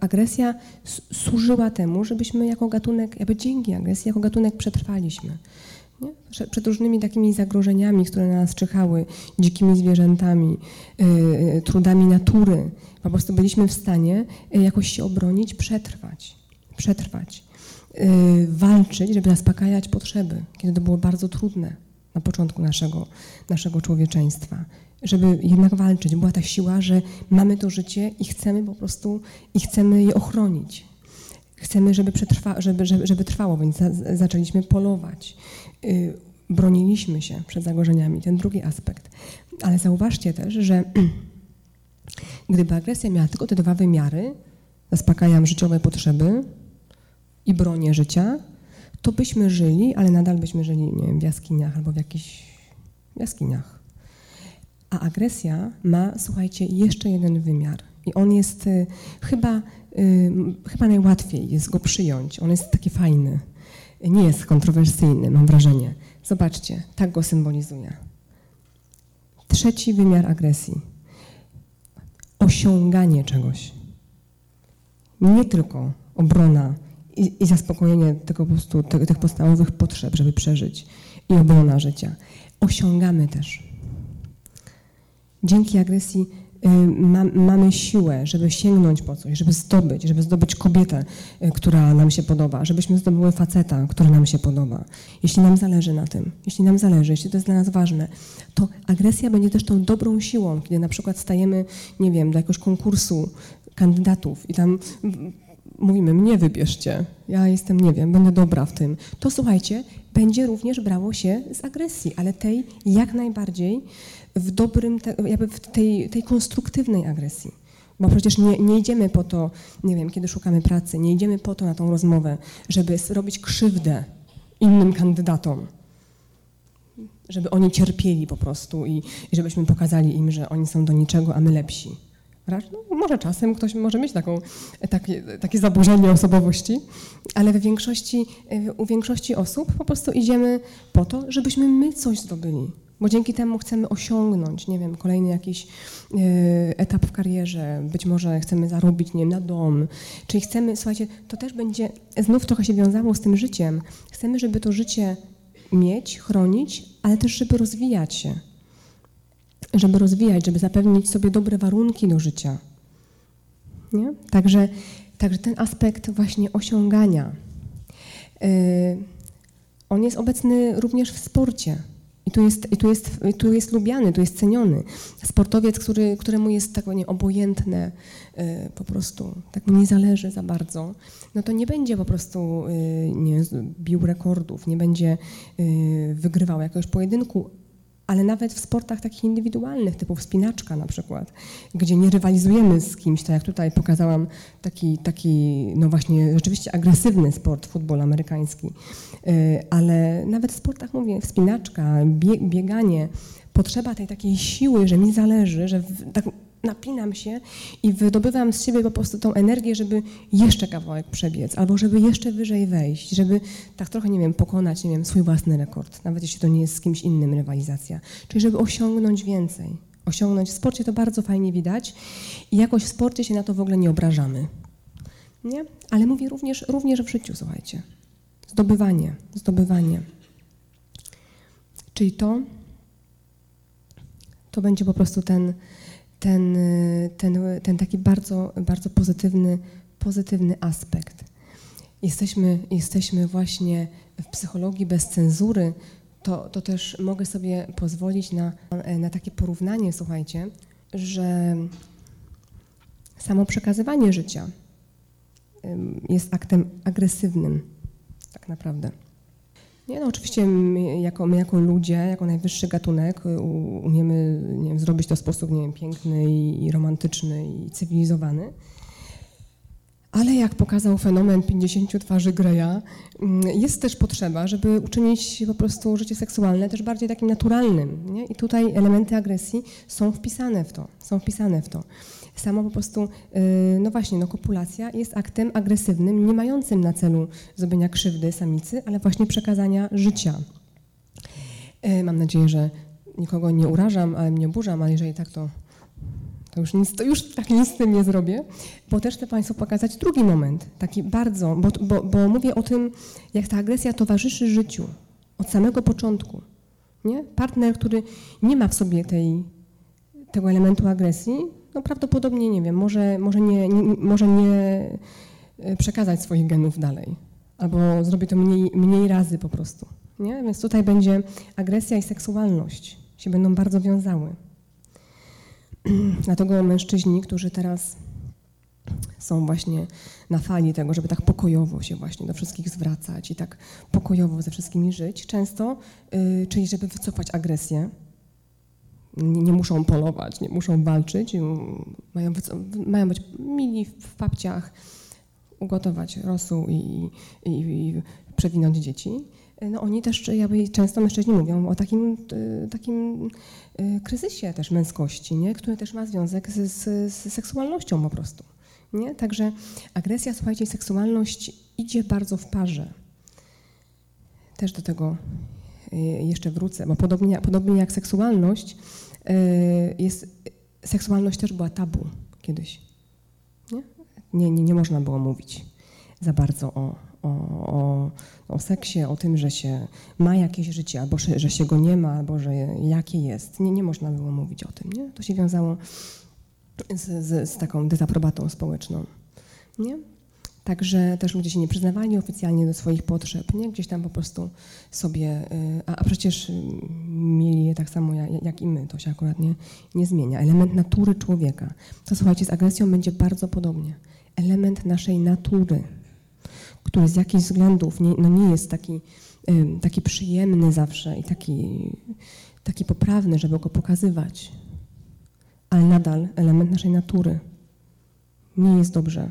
agresja służyła temu, żebyśmy jako gatunek, jakby dzięki agresji, jako gatunek przetrwaliśmy. Nie? Przed różnymi takimi zagrożeniami, które na nas czyhały, dzikimi zwierzętami, yy, trudami natury, po prostu byliśmy w stanie jakoś się obronić, przetrwać. Przetrwać. Yy, walczyć, żeby zaspokajać potrzeby, kiedy to było bardzo trudne na początku naszego, naszego człowieczeństwa. Żeby jednak walczyć. Była ta siła, że mamy to życie i chcemy po prostu, i chcemy je ochronić. Chcemy, żeby, przetrwa, żeby, żeby, żeby trwało, więc za, zaczęliśmy polować. Yy, broniliśmy się przed zagrożeniami. Ten drugi aspekt. Ale zauważcie też, że gdyby agresja miała tylko te dwa wymiary, zaspokajam życiowe potrzeby i bronię życia, to byśmy żyli, ale nadal byśmy żyli nie wiem, w jaskiniach albo w jakichś jaskiniach. A agresja ma, słuchajcie, jeszcze jeden wymiar. I on jest y, chyba, y, chyba najłatwiej jest go przyjąć. On jest taki fajny. Nie jest kontrowersyjny, mam wrażenie. Zobaczcie, tak go symbolizuje. Trzeci wymiar agresji. Osiąganie czegoś. Nie tylko obrona i, i zaspokojenie tego po prostu, te, tych podstawowych potrzeb, żeby przeżyć i obrona życia. Osiągamy też. Dzięki agresji ma, mamy siłę, żeby sięgnąć po coś, żeby zdobyć, żeby zdobyć kobietę, y, która nam się podoba, żebyśmy zdobyły faceta, który nam się podoba. Jeśli nam zależy na tym, jeśli nam zależy, jeśli to jest dla nas ważne, to agresja będzie też tą dobrą siłą, kiedy na przykład stajemy, nie wiem, do jakiegoś konkursu kandydatów i tam mówimy, mnie wybierzcie, ja jestem, nie wiem, będę dobra w tym, to słuchajcie, będzie również brało się z agresji, ale tej jak najbardziej w dobrym, jakby w tej, tej konstruktywnej agresji. Bo przecież nie, nie idziemy po to, nie wiem, kiedy szukamy pracy, nie idziemy po to na tą rozmowę, żeby robić krzywdę innym kandydatom, żeby oni cierpieli po prostu i, i żebyśmy pokazali im, że oni są do niczego, a my lepsi. No, może czasem ktoś może mieć taką, takie, takie zaburzenie osobowości, ale w większości, u większości osób po prostu idziemy po to, żebyśmy my coś zdobyli. Bo dzięki temu chcemy osiągnąć, nie wiem, kolejny jakiś e, etap w karierze, być może chcemy zarobić, nie wiem, na dom. Czyli chcemy, słuchajcie, to też będzie znów trochę się wiązało z tym życiem. Chcemy, żeby to życie mieć, chronić, ale też, żeby rozwijać się żeby rozwijać, żeby zapewnić sobie dobre warunki do życia. Nie? Także, także ten aspekt właśnie osiągania, yy, on jest obecny również w sporcie. I tu jest, i tu jest, tu jest lubiany, tu jest ceniony. Sportowiec, który, któremu jest tak nie, obojętne, yy, po prostu, tak mu nie zależy za bardzo, no to nie będzie po prostu yy, nie, bił rekordów, nie będzie yy, wygrywał jakiegoś pojedynku, ale nawet w sportach takich indywidualnych, typu wspinaczka na przykład, gdzie nie rywalizujemy z kimś, tak jak tutaj pokazałam taki, taki no właśnie rzeczywiście agresywny sport, futbol amerykański, y, ale nawet w sportach, mówię, wspinaczka, bieganie, potrzeba tej takiej siły, że mi zależy, że tak napinam się i wydobywam z siebie po prostu tą energię, żeby jeszcze kawałek przebiec, albo żeby jeszcze wyżej wejść, żeby tak trochę, nie wiem, pokonać, nie wiem, swój własny rekord, nawet jeśli to nie jest z kimś innym rywalizacja. Czyli żeby osiągnąć więcej. Osiągnąć w sporcie to bardzo fajnie widać i jakoś w sporcie się na to w ogóle nie obrażamy. Nie? Ale mówię również, również w życiu, słuchajcie. Zdobywanie, zdobywanie. Czyli to, to będzie po prostu ten, ten, ten, ten taki bardzo, bardzo pozytywny, pozytywny aspekt. Jesteśmy, jesteśmy właśnie w psychologii bez cenzury, to, to też mogę sobie pozwolić na, na takie porównanie, słuchajcie, że samo przekazywanie życia jest aktem agresywnym, tak naprawdę. Nie, no oczywiście my jako, my jako ludzie, jako najwyższy gatunek y, umiemy nie wiem, zrobić to w sposób nie wiem, piękny i, i romantyczny i cywilizowany. Ale jak pokazał fenomen 50 twarzy Greya, mm, jest też potrzeba, żeby uczynić po prostu życie seksualne też bardziej takim naturalnym. Nie? I tutaj elementy agresji są wpisane w to, są wpisane w to. Sama po prostu, y, no właśnie, no kopulacja jest aktem agresywnym, nie mającym na celu zrobienia krzywdy samicy, ale właśnie przekazania życia. Y, mam nadzieję, że nikogo nie urażam, ale mnie oburzam, ale jeżeli tak, to, to już, nic, to już tak nic z tym nie zrobię, bo też chcę Państwu pokazać drugi moment, taki bardzo, bo, bo, bo mówię o tym, jak ta agresja towarzyszy życiu od samego początku. Nie? Partner, który nie ma w sobie tej, tego elementu agresji, no prawdopodobnie, nie wiem, może, może, nie, nie, może nie e, przekazać swoich genów dalej, albo zrobi to mniej, mniej razy po prostu. Nie? Więc tutaj będzie agresja i seksualność się będą bardzo wiązały. Dlatego mężczyźni, którzy teraz są właśnie na fali tego, żeby tak pokojowo się właśnie do wszystkich zwracać i tak pokojowo ze wszystkimi żyć, często, yy, czyli żeby wycofać agresję, nie, nie, muszą polować, nie muszą walczyć, mają, mają być mili w papciach, ugotować rosół i, i, i przewinąć dzieci. No oni też, jakby często mężczyźni mówią o takim, y, takim y, kryzysie też męskości, nie? który też ma związek z, z, z seksualnością po prostu. Nie? Także agresja, słuchajcie, seksualność idzie bardzo w parze. Też do tego jeszcze wrócę, bo podobnie, podobnie jak seksualność, jest, seksualność też była tabu kiedyś. Nie, nie, nie można było mówić za bardzo o, o, o, o seksie, o tym, że się ma jakieś życie, albo że, że się go nie ma, albo że jakie jest. Nie, nie można było mówić o tym. Nie? To się wiązało z, z, z taką dezaprobatą społeczną. Nie? Także też ludzie się nie przyznawali oficjalnie do swoich potrzeb, nie? Gdzieś tam po prostu sobie, y, a, a przecież mieli je tak samo jak, jak, i my, to się akurat nie, nie zmienia. Element natury człowieka. To słuchajcie, z agresją będzie bardzo podobnie. Element naszej natury który z jakichś względów nie, no nie jest taki, taki przyjemny zawsze i taki, taki poprawny, żeby go pokazywać, ale nadal element naszej natury. Nie jest dobrze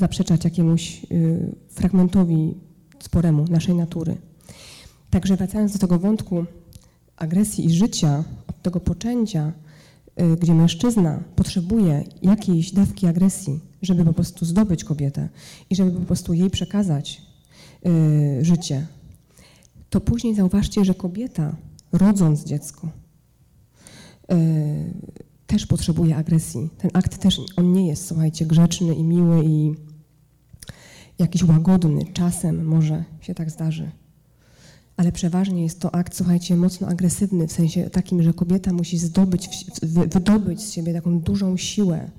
zaprzeczać jakiemuś y, fragmentowi sporemu naszej natury. Także wracając do tego wątku agresji i życia, od tego poczęcia, y, gdzie mężczyzna potrzebuje jakiejś dawki agresji, żeby po prostu zdobyć kobietę i żeby po prostu jej przekazać y, życie, to później zauważcie, że kobieta, rodząc dziecko, y, też potrzebuje agresji. Ten akt też, on nie jest, słuchajcie, grzeczny i miły i jakiś łagodny. Czasem może się tak zdarzy. Ale przeważnie jest to akt, słuchajcie, mocno agresywny, w sensie takim, że kobieta musi zdobyć, wydobyć z siebie taką dużą siłę,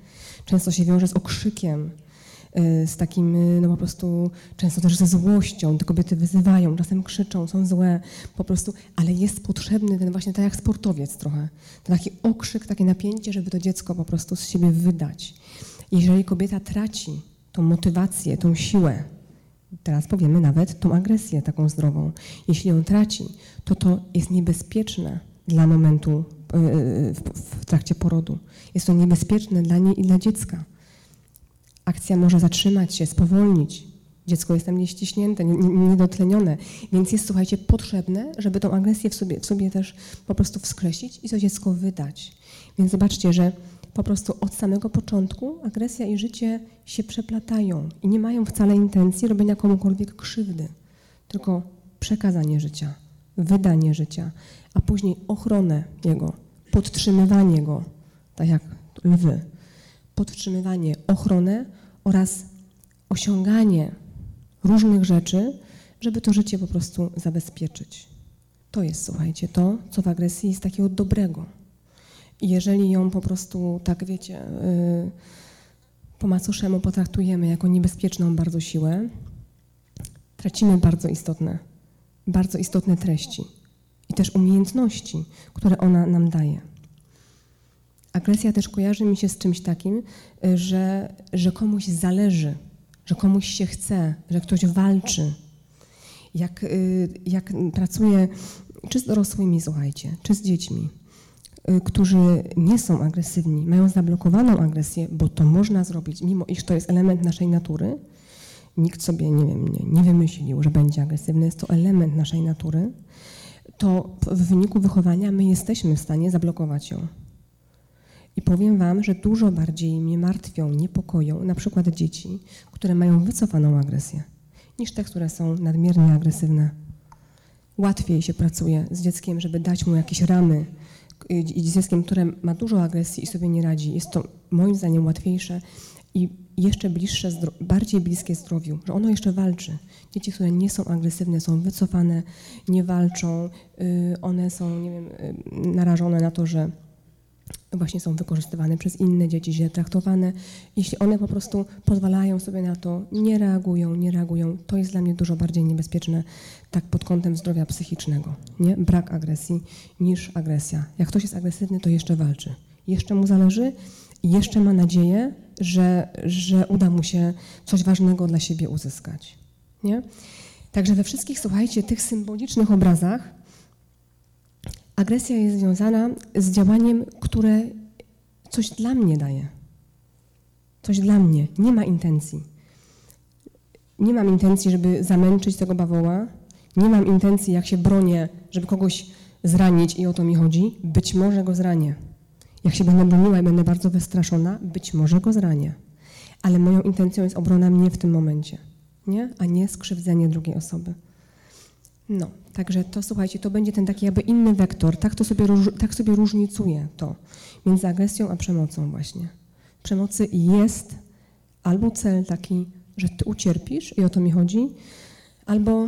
często się wiąże z okrzykiem, y, z takim, y, no po prostu, często też ze złością. Te kobiety wyzywają, czasem krzyczą, są złe, po prostu, ale jest potrzebny ten właśnie, tak jak sportowiec trochę, ten taki okrzyk, takie napięcie, żeby to dziecko po prostu z siebie wydać. Jeżeli kobieta traci tą motywację, tą siłę, teraz powiemy nawet tą agresję taką zdrową, jeśli ją traci, to to jest niebezpieczne dla momentu w trakcie porodu. Jest to niebezpieczne dla niej i dla dziecka. Akcja może zatrzymać się, spowolnić. Dziecko jest tam nieściśnięte, niedotlenione, więc jest, słuchajcie, potrzebne, żeby tą agresję w sobie, w sobie też po prostu wskreślić i to dziecko wydać. Więc zobaczcie, że po prostu od samego początku agresja i życie się przeplatają i nie mają wcale intencji robienia komukolwiek krzywdy, tylko przekazanie życia, wydanie życia, a później ochronę jego, podtrzymywanie go, tak jak lwy, podtrzymywanie, ochronę oraz osiąganie różnych rzeczy, żeby to życie po prostu zabezpieczyć. To jest, słuchajcie, to, co w agresji jest takiego dobrego. I jeżeli ją po prostu, tak wiecie, yy, po macoszemu potraktujemy jako niebezpieczną bardzo siłę, tracimy bardzo istotne, bardzo istotne treści i też umiejętności, które ona nam daje. Agresja też kojarzy mi się z czymś takim, że, że komuś zależy, że komuś się chce, że ktoś walczy. Jak, y, jak pracuję czy z dorosłymi, słuchajcie, czy z dziećmi, y, którzy nie są agresywni, mają zablokowaną agresję, bo to można zrobić, mimo iż to jest element naszej natury, nikt sobie, nie wiem, nie, nie wymyślił, że będzie agresywny, jest to element naszej natury, to w wyniku wychowania my jesteśmy w stanie zablokować ją. I powiem Wam, że dużo bardziej mnie martwią, niepokoją na przykład dzieci, które mają wycofaną agresję, niż te, które są nadmiernie agresywne. Łatwiej się pracuje z dzieckiem, żeby dać mu jakieś ramy, i dzieckiem, które ma dużo agresji i sobie nie radzi, jest to moim zdaniem łatwiejsze i jeszcze bliższe, bardziej bliskie zdrowiu, że ono jeszcze walczy. Dzieci, które nie są agresywne, są wycofane, nie walczą, y, one są, nie wiem, y, narażone na to, że właśnie są wykorzystywane przez inne dzieci, źle traktowane. Jeśli one po prostu pozwalają sobie na to, nie reagują, nie reagują, to jest dla mnie dużo bardziej niebezpieczne tak pod kątem zdrowia psychicznego, nie? Brak agresji niż agresja. Jak ktoś jest agresywny, to jeszcze walczy. Jeszcze mu zależy jeszcze ma nadzieję, że, że uda mu się coś ważnego dla siebie uzyskać, nie? Także we wszystkich, słuchajcie, tych symbolicznych obrazach agresja jest związana z działaniem, które coś dla mnie daje. Coś dla mnie. Nie ma intencji. Nie mam intencji, żeby zamęczyć tego bawoła. Nie mam intencji, jak się bronię, żeby kogoś zranić i o to mi chodzi. Być może go zranię. Jak się będę broniła i będę bardzo wystraszona, być może go zranię. Ale moją intencją jest obrona mnie w tym momencie, nie? a nie skrzywdzenie drugiej osoby. No, także to słuchajcie, to będzie ten taki jakby inny wektor, tak, to sobie, tak sobie różnicuje to między agresją a przemocą właśnie. Przemocy jest albo cel taki, że ty ucierpisz i o to mi chodzi, albo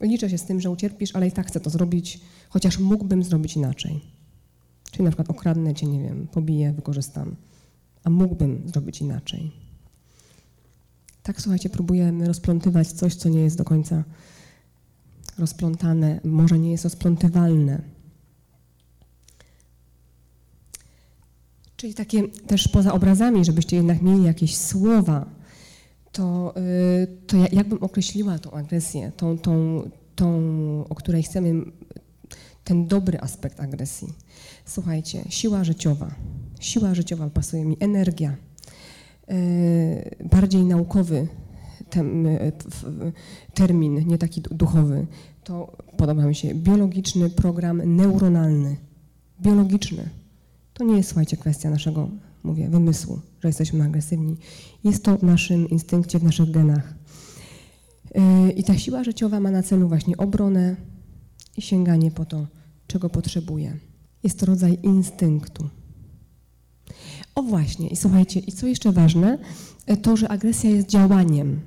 liczę się z tym, że ucierpisz, ale i tak chcę to zrobić, chociaż mógłbym zrobić inaczej. Czyli na przykład okradnę cię, nie wiem, pobiję, wykorzystam, a mógłbym zrobić inaczej. Tak, słuchajcie, próbujemy rozplątywać coś, co nie jest do końca rozplątane, może nie jest rozplątywalne. Czyli takie też poza obrazami, żebyście jednak mieli jakieś słowa, to, y, to jak bym określiła tą agresję, tą, tą, tą, o której chcemy, ten dobry aspekt agresji. Słuchajcie, siła życiowa. Siła życiowa pasuje mi, energia. Y, bardziej naukowy termin, nie taki duchowy. To podoba mi się biologiczny program neuronalny. Biologiczny. To nie jest, słuchajcie, kwestia naszego, mówię, wymysłu, że jesteśmy agresywni. Jest to w naszym instynkcie, w naszych genach. Yy, I ta siła życiowa ma na celu właśnie obronę i sięganie po to, czego potrzebuje. Jest to rodzaj instynktu. O właśnie, i słuchajcie, i co jeszcze ważne, to, że agresja jest działaniem.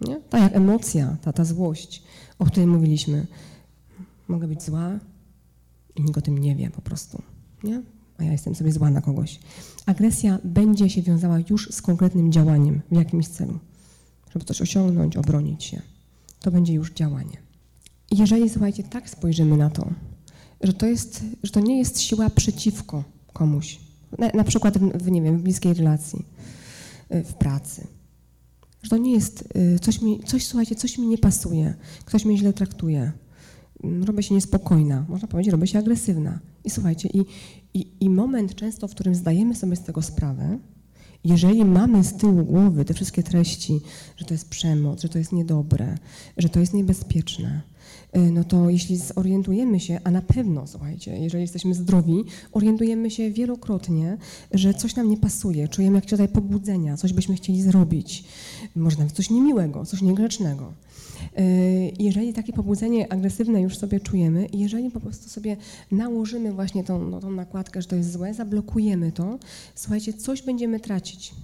Nie? Tak jak emocja, ta, ta złość, o której mówiliśmy. Mogę być zła i nikt o tym nie wie po prostu. Nie? A ja jestem sobie zła na kogoś. Agresja będzie się wiązała już z konkretnym działaniem w jakimś celu. Żeby coś osiągnąć, obronić się. To będzie już działanie. Jeżeli, słuchajcie, tak spojrzymy na to, że to, jest, że to nie jest siła przeciwko komuś, na, na przykład w, w, nie wiem, w bliskiej relacji, w pracy, że to nie jest y, coś mi, coś, słuchajcie, coś mi nie pasuje, ktoś mnie źle traktuje, mm, robię się niespokojna, można powiedzieć, robię się agresywna. I słuchajcie, i, i, i moment często, w którym zdajemy sobie z tego sprawę, jeżeli mamy z tyłu głowy te wszystkie treści, że to jest przemoc, że to jest niedobre, że to jest niebezpieczne, Y, no to jeśli zorientujemy się, a na pewno, słuchajcie, jeżeli jesteśmy zdrowi, orientujemy się wielokrotnie, że coś nam nie pasuje, czujemy jakieś rodzaj pobudzenia, coś byśmy chcieli zrobić, może nawet coś niemiłego, coś niegrzecznego. Y, jeżeli takie pobudzenie agresywne już sobie czujemy, jeżeli po prostu sobie nałożymy właśnie tą, no, tą nakładkę, że to jest złe, zablokujemy to, słuchajcie, coś będziemy tracić.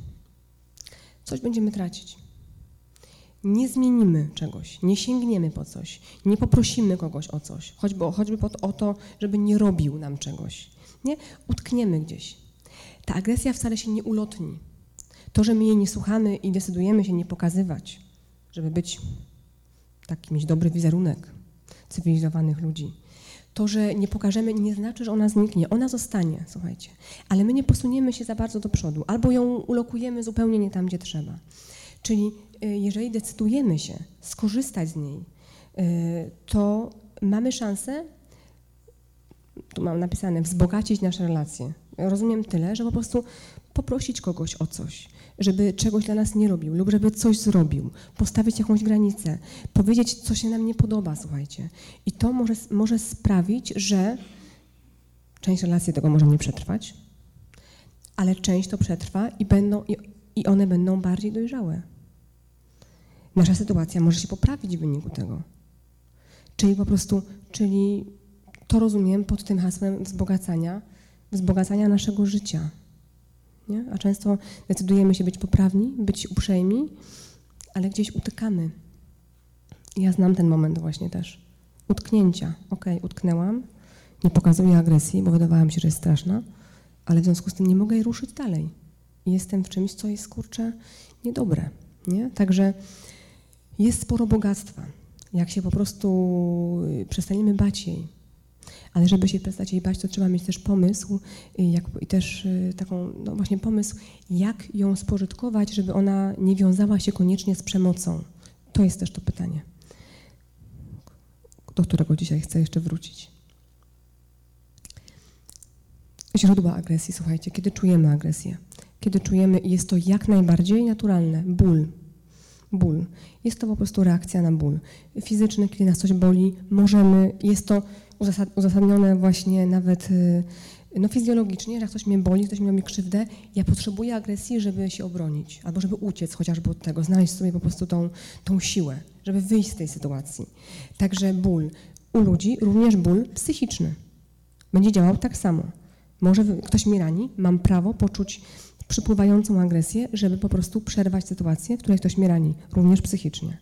Coś będziemy tracić nie zmienimy czegoś, nie sięgniemy po coś, nie poprosimy kogoś o coś, choćby, choćby o to, żeby nie robił nam czegoś. Nie? Utkniemy gdzieś. Ta agresja wcale się nie ulotni. To, że my jej nie słuchamy i decydujemy się nie pokazywać, żeby być taki, mieć dobry wizerunek cywilizowanych ludzi. To, że nie pokażemy, nie znaczy, że ona zniknie. Ona zostanie, słuchajcie. Ale my nie posuniemy się za bardzo do przodu, albo ją ulokujemy zupełnie nie tam, gdzie trzeba. Czyli jeżeli decydujemy się skorzystać z niej, y, to mamy szansę, tu mam napisane, wzbogacić nasze relacje. Rozumiem tyle, że po prostu poprosić kogoś o coś, żeby czegoś dla nas nie robił lub żeby coś zrobił, postawić jakąś granicę, powiedzieć, co się nam nie podoba, słuchajcie. I to może, może sprawić, że część relacji tego może nie przetrwać, ale część to przetrwa i, będą, i, i one będą bardziej dojrzałe nasza sytuacja może się poprawić w wyniku tego. Czyli po prostu, czyli to rozumiem pod tym hasłem wzbogacania, wzbogacania naszego życia. Nie? A często decydujemy się być poprawni, być uprzejmi, ale gdzieś utykamy. Ja znam ten moment właśnie też. Utknięcia. Okay, utknęłam, nie pokazuję agresji, bo wydawałam się, że jest straszna, ale w związku z tym nie mogę jej ruszyć dalej. Jestem w czymś, co jest, kurczę, niedobre. Nie? Także jest sporo bogactwa. Jak się po prostu y, przestaniemy bać jej, ale żeby się przestać jej bać, to trzeba mieć też pomysł y, jak, i też y, taką, no właśnie pomysł, jak ją spożytkować, żeby ona nie wiązała się koniecznie z przemocą. To jest też to pytanie, do którego dzisiaj chcę jeszcze wrócić. Źródła agresji, słuchajcie, kiedy czujemy agresję, kiedy czujemy, jest to jak najbardziej naturalne, ból, ból. Jest to po prostu reakcja na ból. Fizyczny, kiedy nas coś boli, możemy, jest to uzasadnione właśnie nawet y, no, fizjologicznie, że jak ktoś mnie boli, ktoś mi krzywdę, ja potrzebuję agresji, żeby się obronić, albo żeby uciec chociażby od tego, znaleźć sobie po prostu tą, tą siłę, żeby wyjść z tej sytuacji. Także ból u ludzi, również ból psychiczny, będzie działał tak samo. Może ktoś mnie rani, mam prawo poczuć przypływającą agresję, żeby po prostu przerwać sytuację, w której ktoś mnie rani, również psychicznie.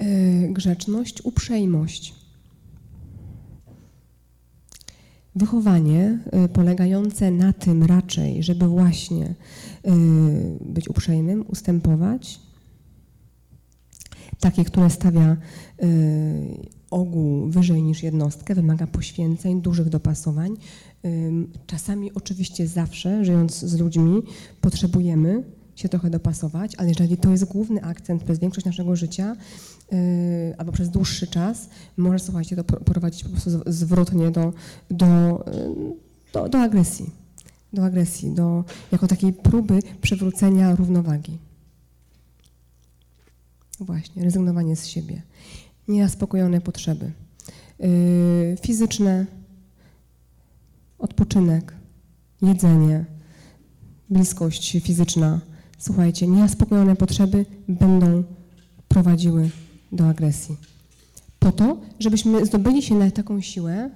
Yy, grzeczność, uprzejmość. Wychowanie yy, polegające na tym raczej, żeby właśnie yy, być uprzejmym, ustępować, takie, które stawia ogół wyżej niż jednostkę, wymaga poświęceń, dużych dopasowań, Czasami, oczywiście zawsze, żyjąc z ludźmi, potrzebujemy się trochę dopasować, ale jeżeli to jest główny akcent przez większość naszego życia y, albo przez dłuższy czas, może, słuchajcie, to prowadzić po prostu zwrotnie do, do, y, do, do agresji. Do agresji, do, jako takiej próby przywrócenia równowagi. Właśnie, rezygnowanie z siebie. Niezaspokojone potrzeby. Yy, fizyczne, odpoczynek, jedzenie, bliskość fizyczna. Słuchajcie, niezaspokojone potrzeby będą prowadziły do agresji. Po to, żebyśmy zdobyli się na taką siłę,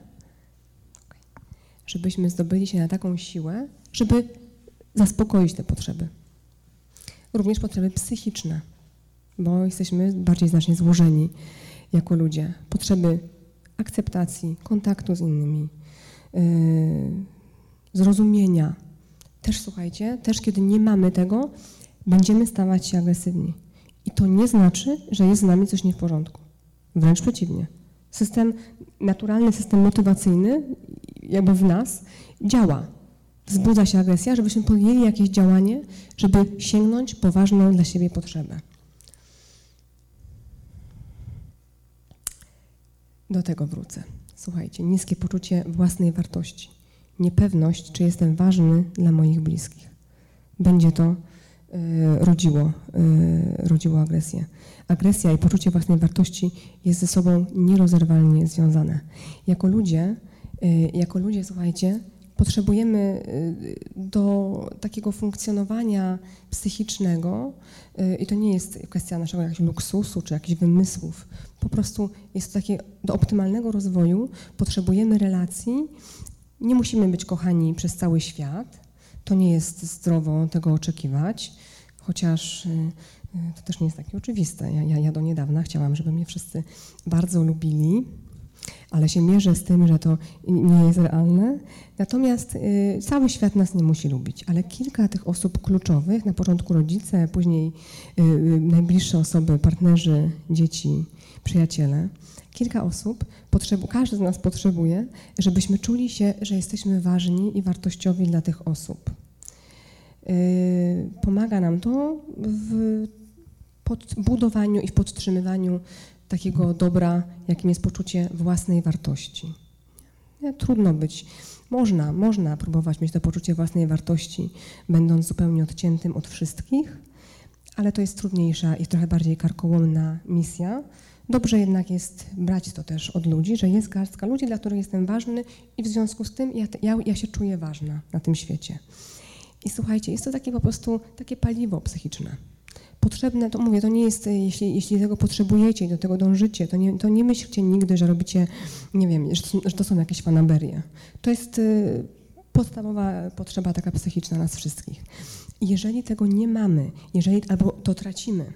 żebyśmy zdobyli się na taką siłę, żeby zaspokoić te potrzeby. Również potrzeby psychiczne, bo jesteśmy bardziej znacznie złożeni jako ludzie. Potrzeby akceptacji, kontaktu z innymi, zrozumienia. Też słuchajcie, też kiedy nie mamy tego, będziemy stawać się agresywni. I to nie znaczy, że jest z nami coś nie w porządku. Wręcz przeciwnie. System, naturalny system motywacyjny, jakby w nas, działa. Wzbudza się agresja, żebyśmy podjęli jakieś działanie, żeby sięgnąć po ważną dla siebie potrzebę. Do tego wrócę. Słuchajcie, niskie poczucie własnej wartości, niepewność, czy jestem ważny dla moich bliskich. Będzie to y, rodziło, y, rodziło agresję. Agresja i poczucie własnej wartości jest ze sobą nierozerwalnie związane. Jako ludzie, y, jako ludzie, słuchajcie, potrzebujemy do takiego funkcjonowania psychicznego, i to nie jest kwestia naszego jakiegoś luksusu czy jakichś wymysłów, po prostu jest to takie, do optymalnego rozwoju potrzebujemy relacji. Nie musimy być kochani przez cały świat. To nie jest zdrowo tego oczekiwać, chociaż y, y, to też nie jest takie oczywiste. Ja, ja, ja do niedawna chciałam, żeby mnie wszyscy bardzo lubili, ale się mierzę z tym, że to nie jest realne. Natomiast y, cały świat nas nie musi lubić, ale kilka tych osób kluczowych, na początku rodzice, później y, y, najbliższe osoby, partnerzy, dzieci, przyjaciele, kilka osób, potrzebu, każdy z nas potrzebuje, żebyśmy czuli się, że jesteśmy ważni i wartościowi dla tych osób. Pomaga nam to w budowaniu i w podtrzymywaniu takiego dobra, jakim jest poczucie własnej wartości. Nie, trudno być. Można, można próbować mieć to poczucie własnej wartości, będąc zupełnie odciętym od wszystkich, ale to jest trudniejsza i trochę bardziej karkołomna misja, Dobrze jednak jest brać to też od ludzi, że jest garstka ludzi, dla których jestem ważny i w związku z tym ja, ja, ja się czuję ważna na tym świecie. I słuchajcie, jest to takie po prostu takie paliwo psychiczne. Potrzebne, to mówię, to nie jest, jeśli, jeśli tego potrzebujecie i do tego dążycie, to nie, to nie myślcie nigdy, że robicie, nie wiem, że, że to są jakieś fanaberie. To jest y, podstawowa potrzeba taka psychiczna nas wszystkich. Jeżeli tego nie mamy, jeżeli albo to tracimy,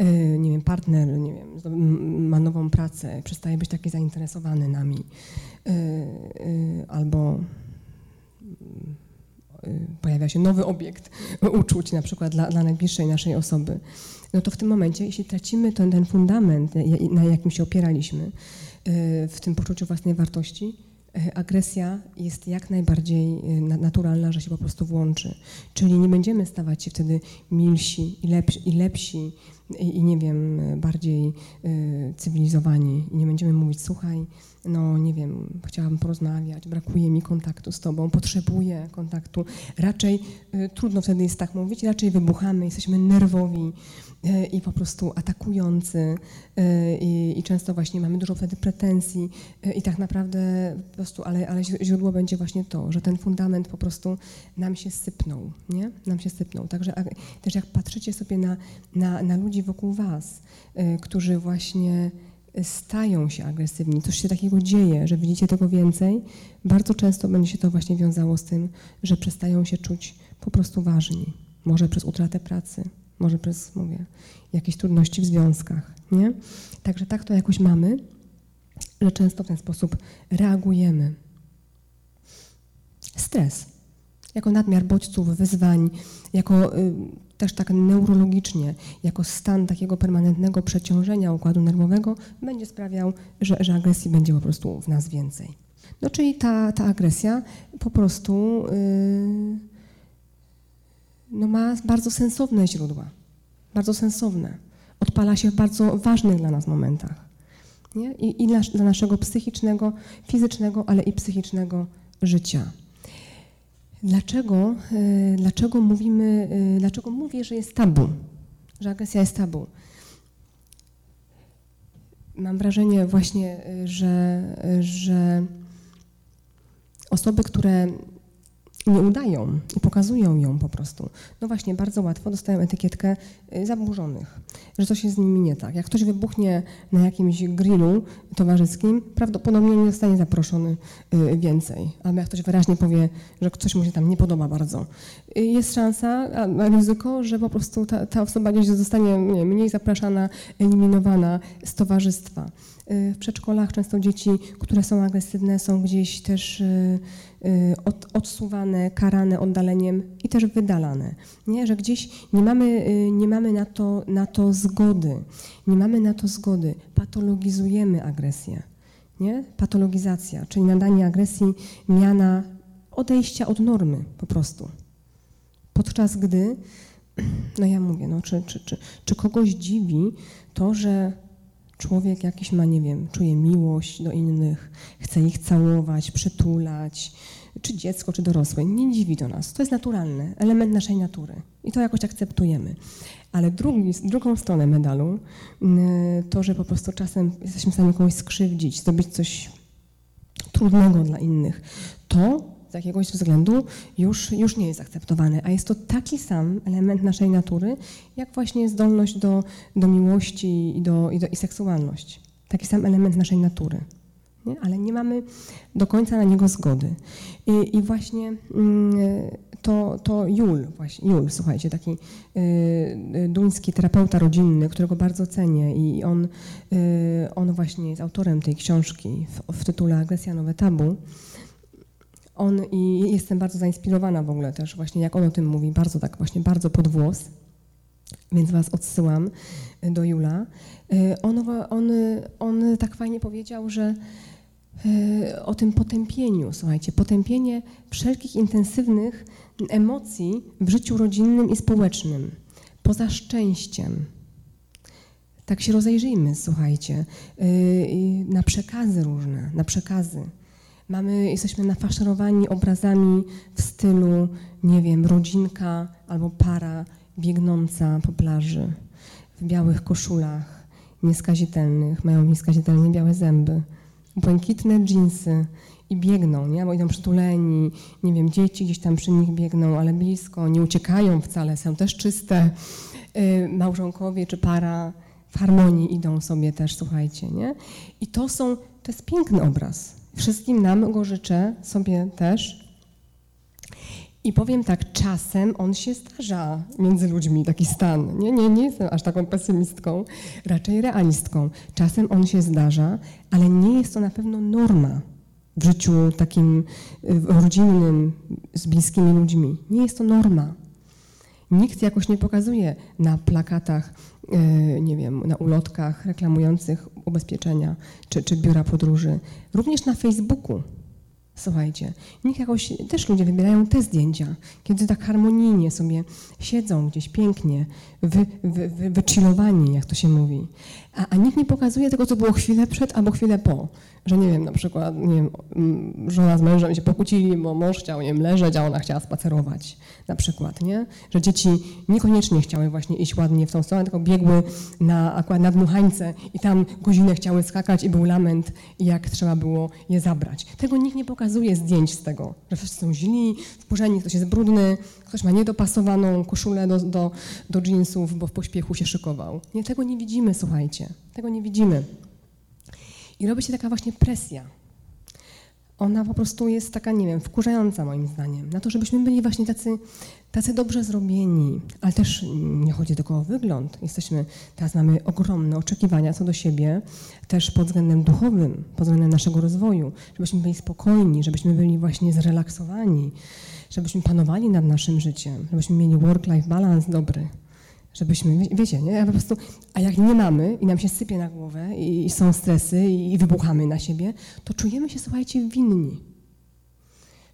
y, nie wiem, partner, nie wiem, ma nową pracę, przestaje być taki zainteresowany nami, albo pojawia się nowy obiekt uczuć, na przykład dla, dla najbliższej naszej osoby, no to w tym momencie, jeśli tracimy ten, ten fundament, na jakim się opieraliśmy, y, w tym poczuciu własnej wartości, y, agresja jest jak najbardziej naturalna, że się po prostu włączy. Czyli nie będziemy stawać się wtedy milsi i lepsi, i, lepsi, i, i nie wiem, bardziej cywilizowani. I nie będziemy mówić, słuchaj, no nie wiem, chciałabym porozmawiać, brakuje mi kontaktu z Tobą, potrzebuję kontaktu. Raczej y, trudno wtedy jest tak mówić, raczej wybuchamy, jesteśmy nerwowi y, i po prostu atakujący y, i, i, często właśnie mamy dużo wtedy pretensji y, i tak naprawdę po prostu, ale, ale źródło będzie właśnie to, że ten fundament po prostu nam się sypnął, nie? Nam się sypnął. Także też jak patrzycie sobie na, na, na ludzi wokół Was, którzy właśnie stają się agresywni, coś się takiego dzieje, że widzicie tego więcej, bardzo często będzie się to właśnie wiązało z tym, że przestają się czuć po prostu ważni. Może przez utratę pracy, może przez, mówię, jakieś trudności w związkach, nie? Także tak to jakoś mamy, że często w ten sposób reagujemy. Stres, jako nadmiar bodźców, wyzwań, jako y, też tak neurologicznie, jako stan takiego permanentnego przeciążenia układu nerwowego, będzie sprawiał, że, że agresji będzie po prostu w nas więcej. No czyli ta, ta agresja po prostu yy, no ma bardzo sensowne źródła, bardzo sensowne. Odpala się w bardzo ważnych dla nas momentach. Nie? I, i dla, dla naszego psychicznego, fizycznego, ale i psychicznego życia. Dlaczego, e, dlaczego mówimy, e, dlaczego mówię, że jest tabu, że agresja jest tabu? Mam wrażenie właśnie, e, że, że osoby, które nie udają i pokazują ją po prostu. No właśnie, bardzo łatwo dostają etykietkę y, zaburzonych, że coś jest z nimi nie tak. Jak ktoś wybuchnie na jakimś grillu towarzyskim, prawdopodobnie nie zostanie zaproszony y, więcej. Albo jak ktoś wyraźnie powie, że coś mu się tam nie podoba bardzo. Y, jest szansa, ryzyko, że po prostu ta, ta osoba gdzieś zostanie nie, mniej zapraszana, eliminowana z towarzystwa. W przedszkolach często dzieci, które są agresywne, są gdzieś też Y, od, odsuwane, karane oddaleniem i też wydalane. Nie? Że gdzieś nie mamy, y, nie mamy na, to, na to zgody. Nie mamy na to zgody. Patologizujemy agresję. Nie? Patologizacja, czyli nadanie agresji miana odejścia od normy po prostu. Podczas gdy, no ja mówię, no, czy, czy, czy, czy kogoś dziwi to, że człowiek jakiś ma, nie wiem, czuje miłość do innych, chce ich całować, przytulać, czy dziecko, czy dorosłe. Nie dziwi to nas. To jest naturalny, element naszej natury. I to jakoś akceptujemy. Ale drugi, drugą stronę medalu mm, to, że po prostu czasem jesteśmy w stanie kogoś skrzywdzić, zrobić coś trudnego dla innych, to z jakiegoś względu już, już nie jest akceptowane. A jest to taki sam element naszej natury, jak właśnie zdolność do, do miłości i, do, i, do, i seksualność. Taki sam element naszej natury. Nie? Ale nie mamy do końca na niego zgody. I, i właśnie mm, to, to Jul, właśnie, Jul, słuchajcie, taki y, y, duński terapeuta rodzinny, którego bardzo cenię i on, y, on właśnie jest autorem tej książki w, w tytule Agresja Nowe Tabu. On i jestem bardzo zainspirowana w ogóle też właśnie jak on o tym mówi, bardzo tak właśnie, bardzo pod włos, więc was odsyłam do Jula. Y, on, on, on tak fajnie powiedział, że y, o tym potępieniu, słuchajcie, potępienie wszelkich intensywnych emocji w życiu rodzinnym i społecznym, poza szczęściem. Tak się rozejrzyjmy, słuchajcie, na przekazy różne, na przekazy. Mamy, jesteśmy nafaszerowani obrazami w stylu, nie wiem, rodzinka albo para biegnąca po plaży w białych koszulach nieskazitelnych, mają nieskazitelne białe zęby, błękitne dżinsy i biegną, nie? Bo idą przytuleni, nie wiem, dzieci gdzieś tam przy nich biegną, ale blisko, nie uciekają wcale, są też czyste. Yy, małżonkowie czy para w harmonii idą sobie też, słuchajcie, nie? I to są, to jest piękny obraz. Wszystkim nam go życzę, sobie też. I powiem tak, czasem on się zdarza między ludźmi, taki stan. Nie, nie, nie jestem aż taką pesymistką, raczej realistką. Czasem on się zdarza, ale nie jest to na pewno norma w życiu takim rodzinnym, z bliskimi ludźmi. Nie jest to norma. Nikt jakoś nie pokazuje na plakatach, e, nie wiem, na ulotkach reklamujących ubezpieczenia czy, czy biura podróży. Również na Facebooku Słuchajcie, niech jakoś też ludzie wybierają te zdjęcia, kiedy tak harmonijnie sobie siedzą gdzieś pięknie, wy, wy, wy, wychillowani, jak to się mówi. A, a nikt nie pokazuje tego, co było chwilę przed albo chwilę po. Że nie wiem, na przykład nie wiem, żona z mężem się pokłócili, bo mąż chciał nie wiem, leżeć, a ona chciała spacerować. Na przykład, nie? Że dzieci niekoniecznie chciały właśnie iść ładnie w tą stronę, tylko biegły na, akurat na dmuchańce i tam godzinę chciały skakać i był lament, jak trzeba było je zabrać. Tego nikt nie pokazuje zdjęć z tego, że wszyscy są źli, wkurzeni, ktoś jest brudny, ktoś ma niedopasowaną koszulę do, do, do jeansów, bo w pośpiechu się szykował. Nie, tego nie widzimy, słuchajcie. Tego nie widzimy. I robi się taka właśnie presja. Ona po prostu jest taka, nie wiem, wkurzająca moim zdaniem. Na to, żebyśmy byli właśnie tacy, tacy dobrze zrobieni, ale też nie chodzi tylko o wygląd. Jesteśmy, teraz mamy ogromne oczekiwania co do siebie, też pod względem duchowym, pod względem naszego rozwoju, żebyśmy byli spokojni, żebyśmy byli właśnie zrelaksowani, żebyśmy panowali nad naszym życiem, żebyśmy mieli work-life balance dobry żebyśmy, wiecie, nie? A po prostu, a jak nie mamy i nam się sypie na głowę i, są stresy i, wybuchamy na siebie, to czujemy się, słuchajcie, winni.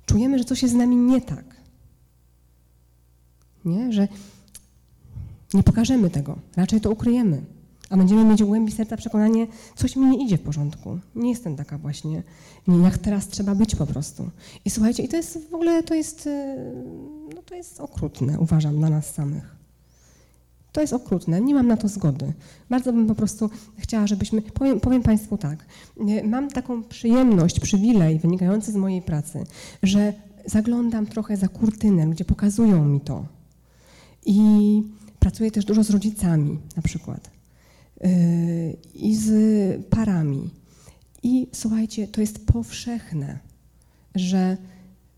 Czujemy, że coś jest z nami nie tak. Nie? Że nie pokażemy tego, raczej to ukryjemy. A będziemy mieć w głębi serca przekonanie, coś mi nie idzie w porządku. Nie jestem taka właśnie, nie, jak teraz trzeba być po prostu. I słuchajcie, i to jest w ogóle, to jest, no to jest okrutne, uważam, dla nas samych. To jest okrutne, nie mam na to zgody. Bardzo bym po prostu chciała, żebyśmy. Powiem, powiem, Państwu tak. Mam taką przyjemność, przywilej wynikający z mojej pracy, że zaglądam trochę za kurtynę, ludzie pokazują mi to. I pracuję też dużo z rodzicami, na przykład, yy, i z parami. I słuchajcie, to jest powszechne, że,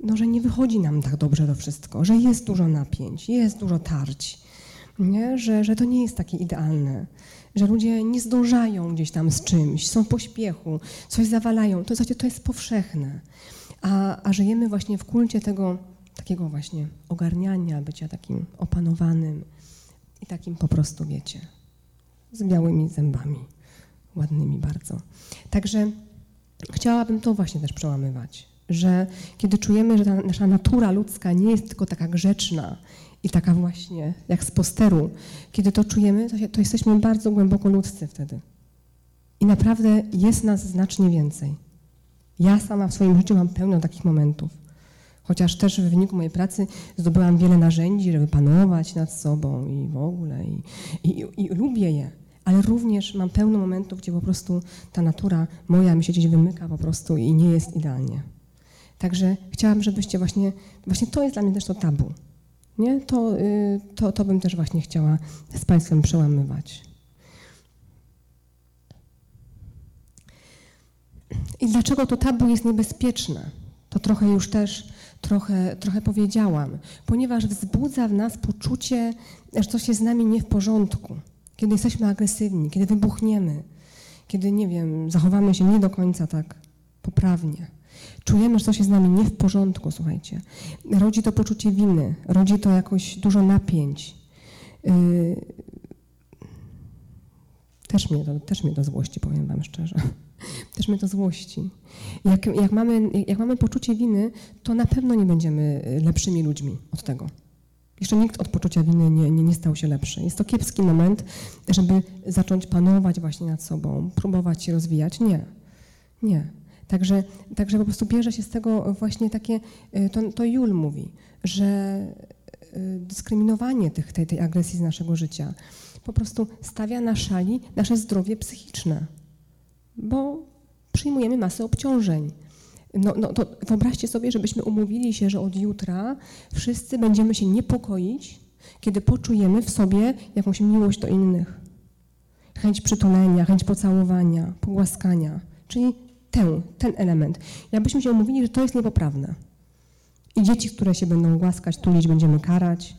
no, że nie wychodzi nam tak dobrze to wszystko, że jest dużo napięć, jest dużo tarć nie? Że, że to nie jest takie idealne, że ludzie nie zdążają gdzieś tam z czymś, są w pośpiechu, coś zawalają. To, to jest powszechne. A, a żyjemy właśnie w kulcie tego takiego właśnie ogarniania, bycia takim opanowanym i takim po prostu, wiecie, z białymi zębami, ładnymi bardzo. Także chciałabym to właśnie też przełamywać, że kiedy czujemy, że ta nasza natura ludzka nie jest tylko taka grzeczna i taka właśnie, jak z posteru, kiedy to czujemy, to, się, to jesteśmy bardzo głęboko ludzcy wtedy. I naprawdę jest nas znacznie więcej. Ja sama w swoim życiu mam pełno takich momentów. Chociaż też w wyniku mojej pracy zdobyłam wiele narzędzi, żeby panować nad sobą i w ogóle. I, i, i lubię je. Ale również mam pełno momentów, gdzie po prostu ta natura moja mi się gdzieś wymyka po prostu i nie jest idealnie. Także chciałam, żebyście właśnie, właśnie to jest dla mnie też to tabu. Nie? To, y, to, to bym też właśnie chciała z Państwem przełamywać. I dlaczego to tabu jest niebezpieczne? To trochę już też trochę, trochę powiedziałam, ponieważ wzbudza w nas poczucie, że coś jest z nami nie w porządku. Kiedy jesteśmy agresywni, kiedy wybuchniemy, kiedy, nie wiem, zachowamy się nie do końca tak poprawnie. Czujemy, że coś jest z nami nie w porządku, słuchajcie. Rodzi to poczucie winy, rodzi to jakoś dużo napięć. Yy, też mnie, to, też mnie do złości, powiem Wam szczerze. Też mnie to złości. Jak, jak, mamy, jak mamy poczucie winy, to na pewno nie będziemy lepszymi ludźmi od tego. Jeszcze nikt od poczucia winy nie, nie, nie stał się lepszy. Jest to kiepski moment, żeby zacząć panować właśnie nad sobą, próbować się rozwijać. Nie. Nie. Także, także po prostu bierze się z tego właśnie takie, y, to, to Jul mówi, że y, dyskryminowanie tych, tej, tej agresji z naszego życia po prostu stawia na szali nasze zdrowie psychiczne. Bo przyjmujemy masę obciążeń. No, no to wyobraźcie sobie, żebyśmy umówili się, że od jutra wszyscy będziemy się niepokoić, kiedy poczujemy w sobie jakąś miłość do innych. Chęć przytulenia, chęć pocałowania, pogłaskania. Czyli ten, ten element. Jakbyśmy się umówili, że to jest niepoprawne. I dzieci, które się będą głaskać, tulić, będziemy karać.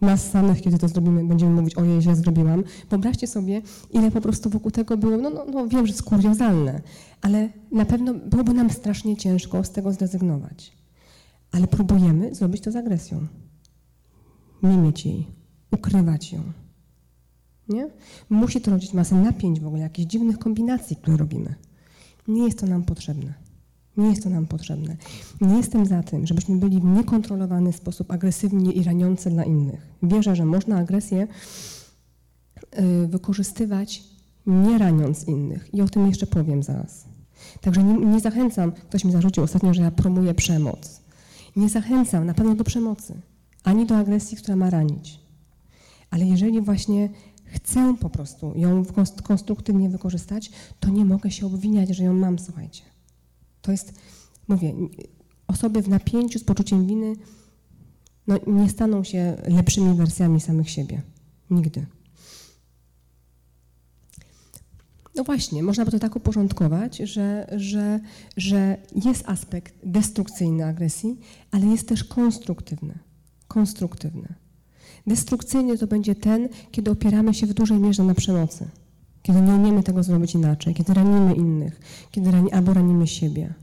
Nas samych, kiedy to zrobimy, będziemy mówić, ojej, źle zrobiłam. Wyobraźcie sobie, ile po prostu wokół tego było, no, no, no wiem, że jest kuriozalne, ale na pewno byłoby nam strasznie ciężko z tego zrezygnować. Ale próbujemy zrobić to z agresją. Nie mieć jej, ukrywać ją. Nie? Musi to rodzić masę napięć w ogóle, jakichś dziwnych kombinacji, które robimy. Nie jest to nam potrzebne. Nie jest to nam potrzebne. Nie jestem za tym, żebyśmy byli w niekontrolowany sposób agresywni i raniący dla innych. Wierzę, że można agresję y, wykorzystywać nie raniąc innych. I o tym jeszcze powiem zaraz. Także nie, nie zachęcam, ktoś mi zarzucił ostatnio, że ja promuję przemoc. Nie zachęcam na pewno do przemocy, ani do agresji, która ma ranić. Ale jeżeli właśnie chcę po prostu ją konstruktywnie wykorzystać, to nie mogę się obwiniać, że ją mam, słuchajcie. To jest, mówię, osoby w napięciu z poczuciem winy no, nie staną się lepszymi wersjami samych siebie. Nigdy. No właśnie, można by to tak uporządkować, że, że, że jest aspekt destrukcyjny agresji, ale jest też konstruktywny. Konstruktywny. Destrukcyjny to będzie ten, kiedy opieramy się w dużej mierze na przemocy, kiedy nie umiemy tego zrobić inaczej, kiedy ranimy innych, kiedy rani, albo ranimy siebie.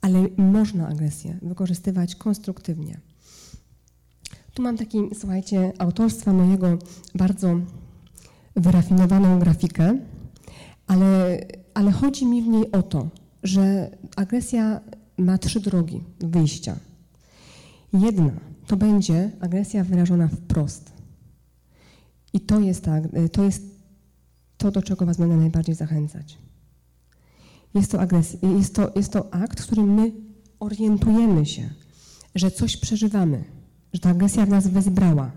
Ale można agresję wykorzystywać konstruktywnie. Tu mam taki, słuchajcie, autorstwa mojego bardzo wyrafinowaną grafikę, ale, ale chodzi mi w niej o to, że agresja ma trzy drogi wyjścia. Jedna to będzie agresja wyrażona wprost. I to jest, tak, to jest to, do czego Was będę najbardziej zachęcać. Jest to, agresja, jest, to, jest to akt, w którym my orientujemy się, że coś przeżywamy, że ta agresja w nas wezbrała.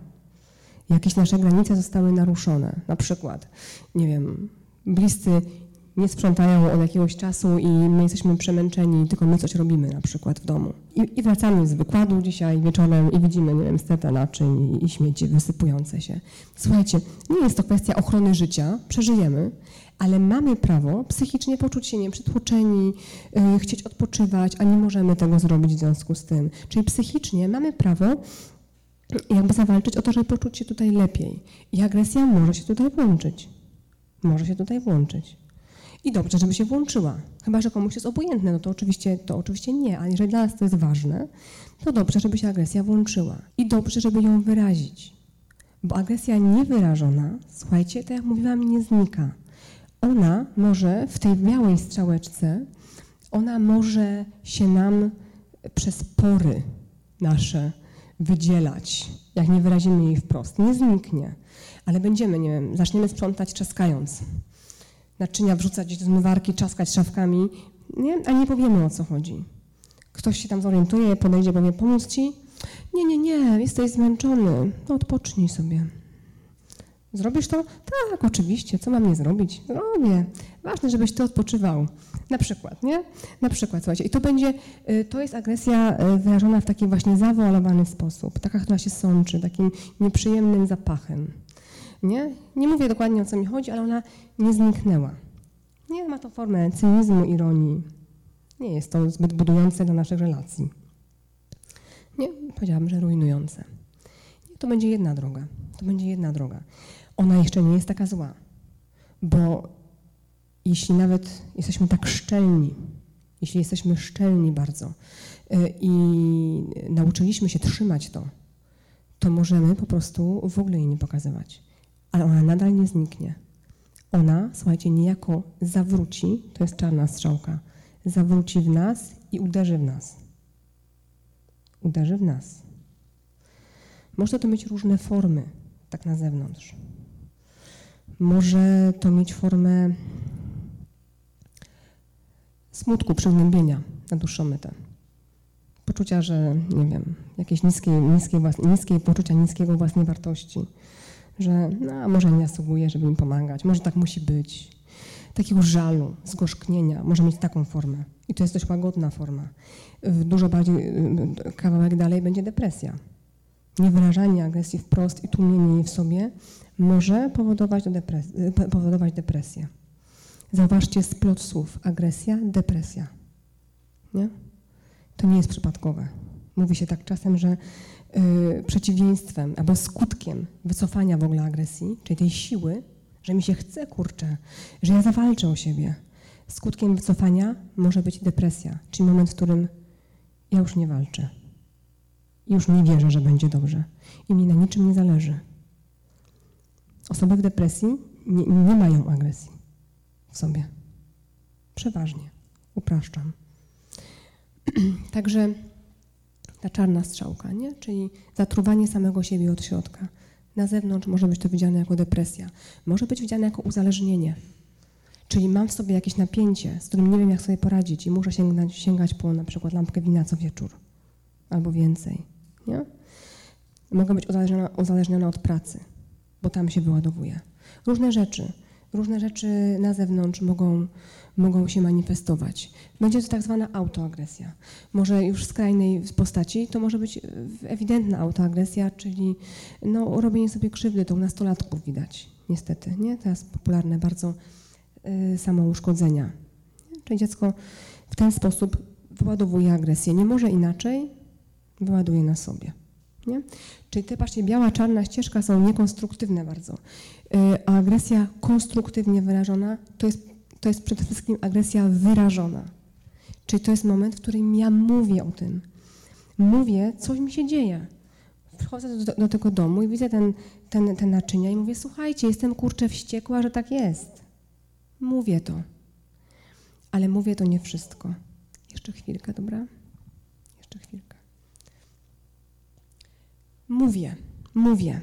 Jakieś nasze granice zostały naruszone. Na przykład, nie wiem, bliscy nie sprzątają od jakiegoś czasu i my jesteśmy przemęczeni, tylko my coś robimy na przykład w domu. I, i wracamy z wykładu dzisiaj wieczorem i widzimy, nie wiem, stertę naczyń i, i śmieci wysypujące się. Słuchajcie, nie jest to kwestia ochrony życia, przeżyjemy, ale mamy prawo psychicznie poczuć się nieprzytłoczeni, yy, chcieć odpoczywać, a nie możemy tego zrobić w związku z tym. Czyli psychicznie mamy prawo jakby zawalczyć o to, żeby poczuć się tutaj lepiej. I agresja może się tutaj włączyć. Może się tutaj włączyć. I dobrze, żeby się włączyła. Chyba, że komuś jest obojętne, no to oczywiście, to oczywiście nie, ale jeżeli dla nas to jest ważne, to dobrze, żeby się agresja włączyła. I dobrze, żeby ją wyrazić. Bo agresja niewyrażona, słuchajcie, tak jak mówiłam, nie znika. Ona może w tej białej strzałeczce, ona może się nam przez pory nasze wydzielać, jak nie wyrazimy jej wprost. Nie zniknie, ale będziemy, nie wiem, zaczniemy sprzątać trzaskając naczynia wrzucać do zmywarki, czaskać szafkami, nie? a nie powiemy o co chodzi. Ktoś się tam zorientuje, podejdzie, powie, pomóc ci? Nie, nie, nie, jesteś zmęczony, no odpocznij sobie. Zrobisz to? Tak, oczywiście, co mam nie zrobić? Robię. Ważne, żebyś ty odpoczywał. Na przykład, nie? Na przykład, słuchajcie, i to będzie, y, to jest agresja y, wyrażona w taki właśnie zawoalowany sposób, taka, która się sączy, takim nieprzyjemnym zapachem. Nie? nie mówię dokładnie o co mi chodzi, ale ona nie zniknęła. Nie ma to formę cynizmu, ironii. Nie jest to zbyt budujące dla naszych relacji. Nie, powiedziałabym, że rujnujące. Nie, to będzie jedna droga. To będzie jedna droga. Ona jeszcze nie jest taka zła, bo jeśli nawet jesteśmy tak szczelni, jeśli jesteśmy szczelni bardzo y, i nauczyliśmy się trzymać to, to możemy po prostu w ogóle jej nie pokazywać ale ona nadal nie zniknie. Ona, słuchajcie, niejako zawróci, to jest czarna strzałka, zawróci w nas i uderzy w nas. Uderzy w nas. Może to mieć różne formy, tak na zewnątrz. Może to mieć formę smutku, przygnębienia na dłuższą metę. Poczucia, że, nie wiem, jakieś niskie, niskie, niskie poczucia niskiego własnej wartości że no, może nie zasługuje, żeby im pomagać, może tak musi być. takiego żalu, zgorzknienia, może mieć taką formę. I to jest dość łagodna forma. Dużo bardziej, kawałek dalej będzie depresja. Niewyrażanie agresji wprost i tłumienie jej w sobie może powodować, depresję, powodować depresję. Zauważcie splot słów. Agresja, depresja. Nie? To nie jest przypadkowe. Mówi się tak czasem, że y, przeciwieństwem albo skutkiem wycofania w ogóle agresji, czyli tej siły, że mi się chce, kurczę, że ja zawalczę o siebie. Skutkiem wycofania może być depresja, czyli moment, w którym ja już nie walczę. Już nie wierzę, że będzie dobrze. I mi na niczym nie zależy. Osoby w depresji nie, nie mają agresji w sobie. Przeważnie. Upraszczam. Także ta czarna strzałka, nie? czyli zatruwanie samego siebie od środka. Na zewnątrz może być to widziane jako depresja, może być widziane jako uzależnienie. Czyli mam w sobie jakieś napięcie, z którym nie wiem, jak sobie poradzić i muszę sięgnąć, sięgać po na przykład lampkę wina co wieczór albo więcej. Nie? Mogę być uzależniona, uzależniona od pracy, bo tam się wyładowuje. Różne rzeczy, różne rzeczy na zewnątrz mogą, mogą się manifestować. Będzie to tak zwana autoagresja. Może już w skrajnej postaci to może być ewidentna autoagresja, czyli no, robienie sobie krzywdy, to u nastolatków widać, niestety. Nie? Teraz popularne bardzo y, samouszkodzenia. Czyli dziecko w ten sposób wyładowuje agresję. Nie może inaczej, wyładuje na sobie. Nie? Czyli te, patrzcie, biała, czarna ścieżka są niekonstruktywne bardzo. A agresja konstruktywnie wyrażona to jest, to jest przede wszystkim agresja wyrażona. Czyli to jest moment, w którym ja mówię o tym. Mówię, co mi się dzieje. Wchodzę do, do tego domu i widzę ten, ten, ten naczynia i mówię, słuchajcie, jestem kurczę wściekła, że tak jest. Mówię to. Ale mówię to nie wszystko. Jeszcze chwilkę, dobra? Jeszcze chwilkę. Mówię, mówię.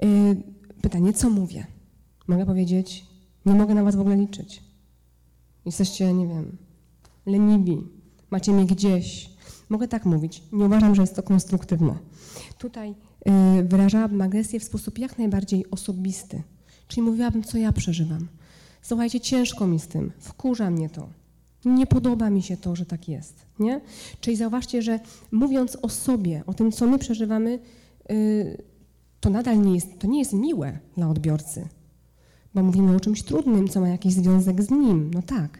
Yy, pytanie, co mówię? Mogę powiedzieć, nie mogę na was w ogóle liczyć. Jesteście, nie wiem, leniwi, macie mnie gdzieś. Mogę tak mówić. Nie uważam, że jest to konstruktywne. Tutaj yy, wyrażałabym agresję w sposób jak najbardziej osobisty. Czyli mówiłabym, co ja przeżywam. Słuchajcie, ciężko mi z tym, wkurza mnie to. Nie podoba mi się to, że tak jest. Nie? Czyli zauważcie, że mówiąc o sobie, o tym, co my przeżywamy, yy, to nadal nie jest, to nie jest miłe dla odbiorcy, bo mówimy o czymś trudnym, co ma jakiś związek z nim. No tak,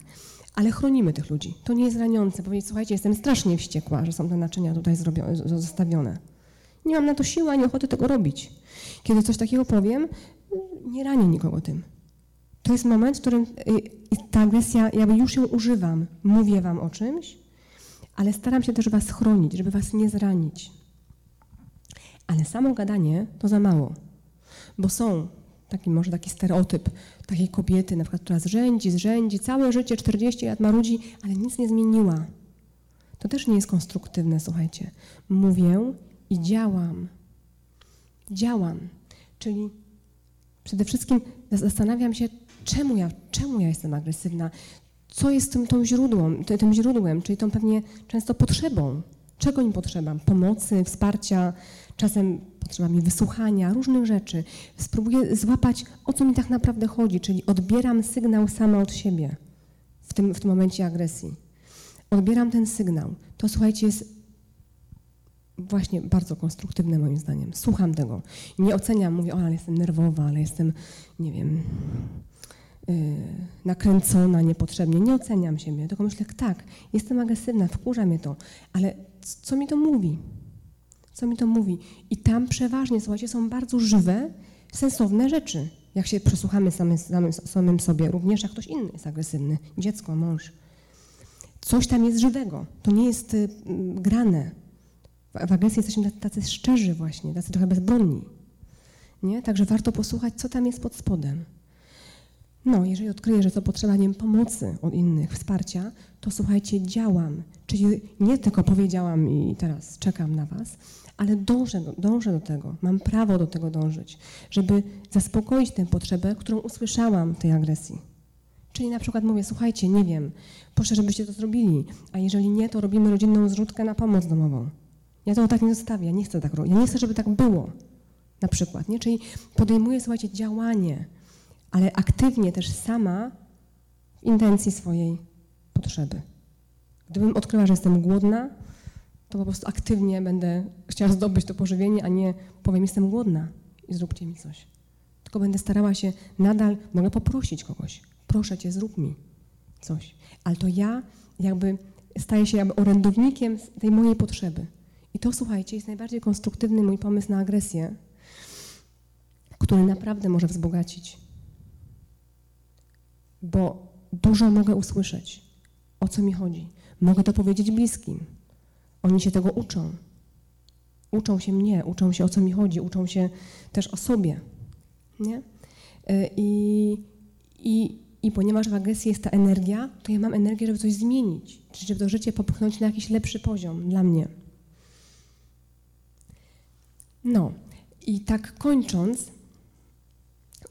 ale chronimy tych ludzi. To nie jest raniące. Powiedzieć, słuchajcie, jestem strasznie wściekła, że są te naczynia tutaj zostawione. Nie mam na to siły ani ochoty tego robić. Kiedy coś takiego powiem, nie ranię nikogo tym. To jest moment, w którym y, ta agresja, jakby już ją używam, mówię wam o czymś, ale staram się też was chronić, żeby was nie zranić. Ale samo gadanie to za mało, bo są taki może taki stereotyp takiej kobiety, na przykład, która zrzędzi, zrzędzi, całe życie, 40 lat marudzi, ale nic nie zmieniła. To też nie jest konstruktywne, słuchajcie. Mówię i działam. Działam. Czyli przede wszystkim zastanawiam się, czemu ja, czemu ja jestem agresywna, co jest tym, tą źródłem, tym źródłem, czyli tą pewnie często potrzebą. Czego mi potrzeba? Pomocy, wsparcia, czasem potrzeba mi wysłuchania, różnych rzeczy. Spróbuję złapać, o co mi tak naprawdę chodzi, czyli odbieram sygnał sama od siebie w tym, w tym momencie agresji. Odbieram ten sygnał. To słuchajcie, jest właśnie bardzo konstruktywne moim zdaniem. Słucham tego. Nie oceniam, mówię, o, ale jestem nerwowa, ale jestem, nie wiem, yy, nakręcona niepotrzebnie. Nie oceniam siebie, tylko myślę, tak, jestem agresywna, wkurza mnie to, ale co mi to mówi? Co mi to mówi? I tam przeważnie, słuchajcie, są bardzo żywe, sensowne rzeczy. Jak się przesłuchamy samym, samym, samym sobie, również jak ktoś inny jest agresywny, dziecko, mąż. Coś tam jest żywego. To nie jest y, grane. W, agresji jesteśmy tacy szczerzy właśnie, tacy trochę bezbronni. Nie? Także warto posłuchać, co tam jest pod spodem. No, jeżeli odkryję, że to potrzeba nie pomocy od innych, wsparcia, to słuchajcie, działam. Czyli nie tylko powiedziałam i teraz czekam na Was, ale dążę do, dążę do tego, mam prawo do tego dążyć, żeby zaspokoić tę potrzebę, którą usłyszałam tej agresji. Czyli na przykład mówię, słuchajcie, nie wiem, proszę, żebyście to zrobili, a jeżeli nie, to robimy rodzinną zrzutkę na pomoc domową. Ja to tak nie zostawię, ja nie chcę tak robić, ja nie chcę, żeby tak było. Na przykład, nie? Czyli podejmuję, słuchajcie, działanie, ale aktywnie też sama w intencji swojej potrzeby. Gdybym odkryła, że jestem głodna, to po prostu aktywnie będę chciała zdobyć to pożywienie, a nie powiem, jestem głodna i zróbcie mi coś. Tylko będę starała się nadal, mogę poprosić kogoś, proszę cię, zrób mi coś. Ale to ja jakby staję się jakby orędownikiem tej mojej potrzeby. I to, słuchajcie, jest najbardziej konstruktywny mój pomysł na agresję, który naprawdę może wzbogacić. Bo dużo mogę usłyszeć, o co mi chodzi. Mogę to powiedzieć bliskim. Oni się tego uczą. Uczą się mnie, uczą się o co mi chodzi, uczą się też o sobie. Nie? Y, I, i, I ponieważ w agresji jest ta energia, to ja mam energię, żeby coś zmienić, żeby to życie popchnąć na jakiś lepszy poziom dla mnie. No, i tak kończąc,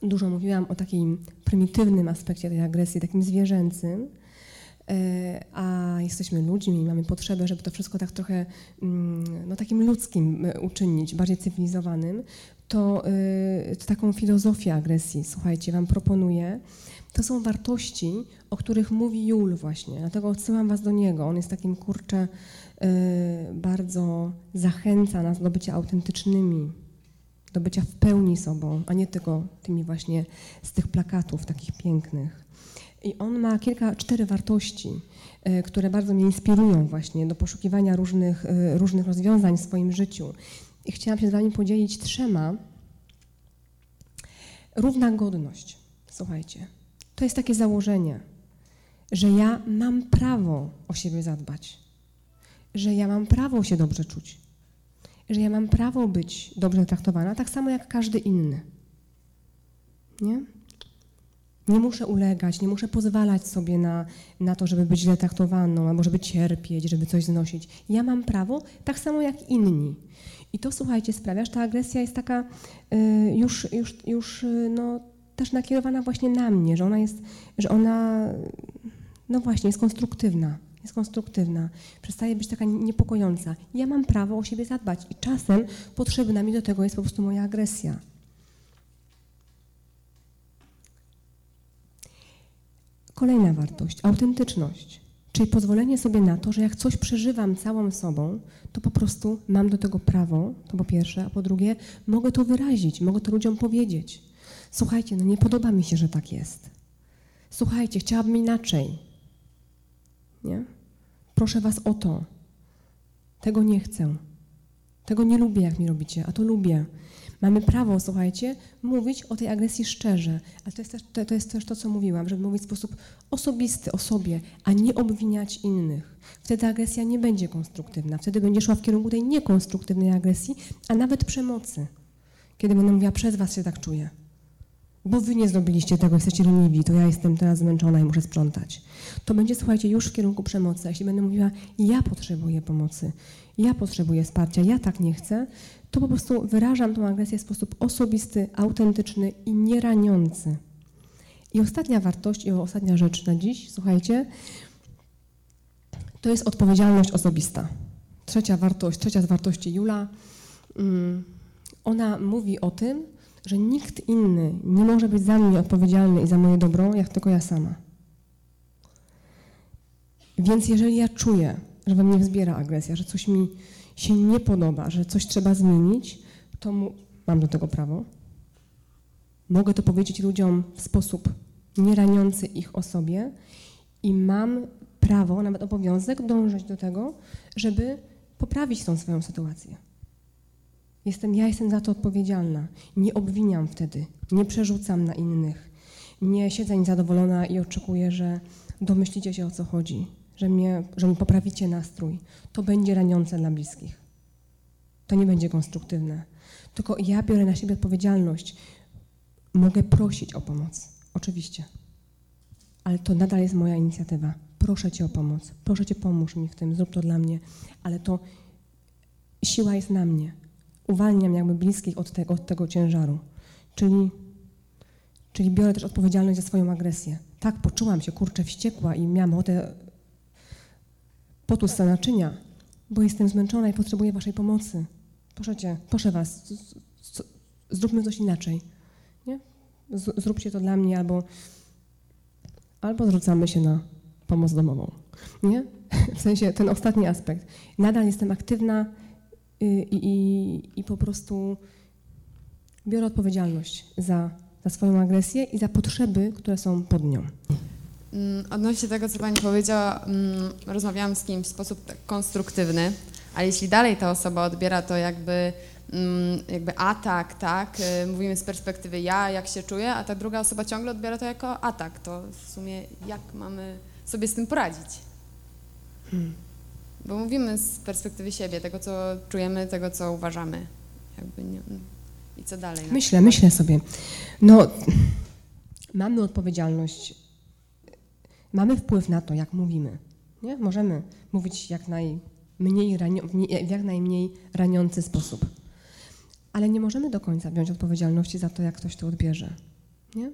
dużo mówiłam o takim prymitywnym aspekcie tej agresji, takim zwierzęcym, e, a jesteśmy ludźmi i mamy potrzebę, żeby to wszystko tak trochę mm, no, takim ludzkim e, uczynić, bardziej cywilizowanym, to, e, to taką filozofię agresji, słuchajcie, Wam proponuję. To są wartości, o których mówi Jul właśnie, dlatego odsyłam Was do niego. On jest takim, kurczę, bardzo zachęca nas do bycia autentycznymi, do bycia w pełni sobą, a nie tylko tymi właśnie z tych plakatów takich pięknych. I on ma kilka, cztery wartości, e, które bardzo mnie inspirują właśnie do poszukiwania różnych, e, różnych rozwiązań w swoim życiu. I chciałam się z Wami podzielić trzema. Równa godność. Słuchajcie, to jest takie założenie, że ja mam prawo o siebie zadbać, że ja mam prawo się dobrze czuć, że ja mam prawo być dobrze traktowana, tak samo jak każdy inny. Nie? Nie muszę ulegać, nie muszę pozwalać sobie na, na to, żeby być źle traktowaną, albo żeby cierpieć, żeby coś znosić. Ja mam prawo tak samo jak inni. I to, słuchajcie, sprawia, że ta agresja jest taka y, już, już, już y, no, też nakierowana właśnie na mnie, że ona jest, że ona, no właśnie, jest konstruktywna jest konstruktywna, przestaje być taka niepokojąca. Ja mam prawo o siebie zadbać i czasem potrzebna mi do tego jest po prostu moja agresja. Kolejna wartość autentyczność, czyli pozwolenie sobie na to, że jak coś przeżywam całą sobą, to po prostu mam do tego prawo, to po pierwsze, a po drugie, mogę to wyrazić, mogę to ludziom powiedzieć. Słuchajcie, no nie podoba mi się, że tak jest. Słuchajcie, chciałabym inaczej. Nie? Proszę was o to. Tego nie chcę. Tego nie lubię, jak mi robicie, a to lubię. Mamy prawo, słuchajcie, mówić o tej agresji szczerze, ale to jest, też, to, to jest też to, co mówiłam, żeby mówić w sposób osobisty o sobie, a nie obwiniać innych. Wtedy agresja nie będzie konstruktywna, wtedy będzie szła w kierunku tej niekonstruktywnej agresji, a nawet przemocy. Kiedy będę mówiła, przez was się tak czuję bo wy nie zrobiliście tego, jesteście leniwi, to ja jestem teraz zmęczona i muszę sprzątać. To będzie, słuchajcie, już w kierunku przemocy. Jeśli będę mówiła, ja potrzebuję pomocy, ja potrzebuję wsparcia, ja tak nie chcę, to po prostu wyrażam tą agresję w sposób osobisty, autentyczny i nieraniący. I ostatnia wartość, i ostatnia rzecz na dziś, słuchajcie, to jest odpowiedzialność osobista. Trzecia wartość, trzecia z wartości Jula, mm, ona mówi o tym, że nikt inny nie może być za mnie odpowiedzialny i za moje dobro, jak tylko ja sama. Więc jeżeli ja czuję, że we mnie wzbiera agresja, że coś mi się nie podoba, że coś trzeba zmienić, to mu, mam do tego prawo. Mogę to powiedzieć ludziom w sposób nie raniący ich o sobie i mam prawo, nawet obowiązek dążyć do tego, żeby poprawić tą swoją sytuację. Jestem, ja jestem za to odpowiedzialna. Nie obwiniam wtedy, nie przerzucam na innych. Nie siedzę niezadowolona i oczekuję, że domyślicie się o co chodzi, że, mnie, że mi poprawicie nastrój. To będzie raniące dla bliskich. To nie będzie konstruktywne. Tylko ja biorę na siebie odpowiedzialność. Mogę prosić o pomoc, oczywiście. Ale to nadal jest moja inicjatywa. Proszę Cię o pomoc. Proszę Cię, pomóż mi w tym, zrób to dla mnie. Ale to siła jest na mnie uwalniam jakby bliskich od tego, od tego ciężaru. Czyli, czyli biorę też odpowiedzialność za swoją agresję. Tak, poczułam się, kurczę, wściekła i miałam ochotę potu naczynia, bo jestem zmęczona i potrzebuję waszej pomocy. Proszę cię, proszę was, zróbmy coś inaczej. Nie? Zróbcie to dla mnie albo albo zrzucamy się na pomoc domową. Nie? W sensie ten ostatni aspekt. Nadal jestem aktywna i, i, i po prostu biorę odpowiedzialność za, za swoją agresję i za potrzeby, które są pod nią. Mm, Odnośnie tego, co Pani powiedziała, mm, rozmawiałam z kimś w sposób tak konstruktywny, ale jeśli dalej ta osoba odbiera to jakby, mm, jakby atak, tak, y, mówimy z perspektywy ja, jak się czuję, a ta druga osoba ciągle odbiera to jako atak, to w sumie jak mamy sobie z tym poradzić? Bo mówimy z perspektywy siebie, tego, co czujemy, tego, co uważamy. Jakby nie, I co dalej? Myślę, myślę sobie. No, mamy odpowiedzialność, mamy wpływ na to, jak mówimy. Nie? Możemy mówić jak najmniej ranio, w jak najmniej raniący sposób. Ale nie możemy do końca wziąć odpowiedzialności za to, jak ktoś to odbierze. Nie?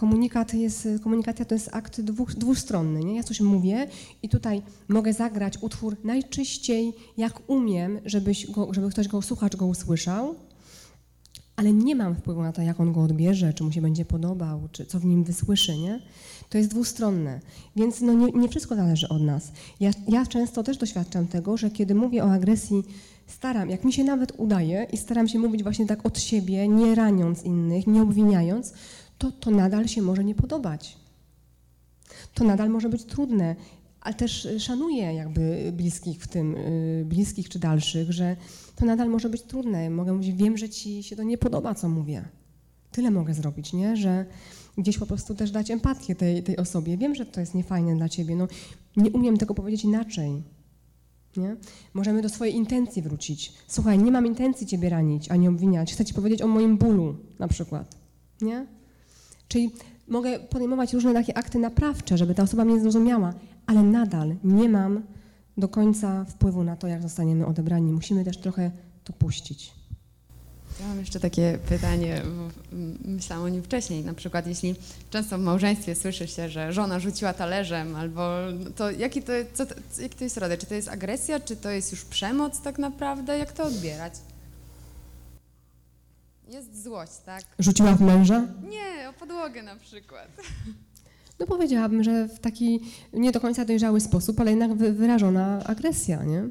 Komunikat jest, komunikacja to jest akt dwóch, dwustronny. Nie? Ja coś mówię i tutaj mogę zagrać utwór najczyściej, jak umiem, żebyś go, żeby ktoś go, słuchacz go usłyszał, ale nie mam wpływu na to, jak on go odbierze, czy mu się będzie podobał, czy co w nim wysłyszy, nie? To jest dwustronne, więc no nie, nie wszystko zależy od nas. Ja, ja często też doświadczam tego, że kiedy mówię o agresji, staram, jak mi się nawet udaje i staram się mówić właśnie tak od siebie, nie raniąc innych, nie obwiniając, to to nadal się może nie podobać. To nadal może być trudne, ale też y, szanuję jakby bliskich w tym, y, bliskich czy dalszych, że to nadal może być trudne. Mogę mówić, wiem, że ci się to nie podoba, co mówię. Tyle mogę zrobić, nie? Że gdzieś po prostu też dać empatię tej, tej osobie. Wiem, że to jest niefajne dla ciebie. No, nie umiem tego powiedzieć inaczej. Nie? Możemy do swojej intencji wrócić. Słuchaj, nie mam intencji ciebie ranić, ani obwiniać. Chcę ci powiedzieć o moim bólu na przykład. Nie? Czyli mogę podejmować różne takie akty naprawcze, żeby ta osoba mnie zrozumiała, ale nadal nie mam do końca wpływu na to, jak zostaniemy odebrani. Musimy też trochę to puścić. Ja mam jeszcze takie pytanie, myślałam o nim wcześniej. Na przykład, jeśli często w małżeństwie słyszy się, że żona rzuciła talerzem, albo to jaki to, co, jaki to jest rodzaj? Czy to jest agresja, czy to jest już przemoc tak naprawdę? Jak to odbierać? Jest złość, tak? Rzuciła w męża? Nie, o podłogę na przykład. No powiedziałabym, że w taki nie do końca dojrzały sposób, ale jednak wy- wyrażona agresja, nie?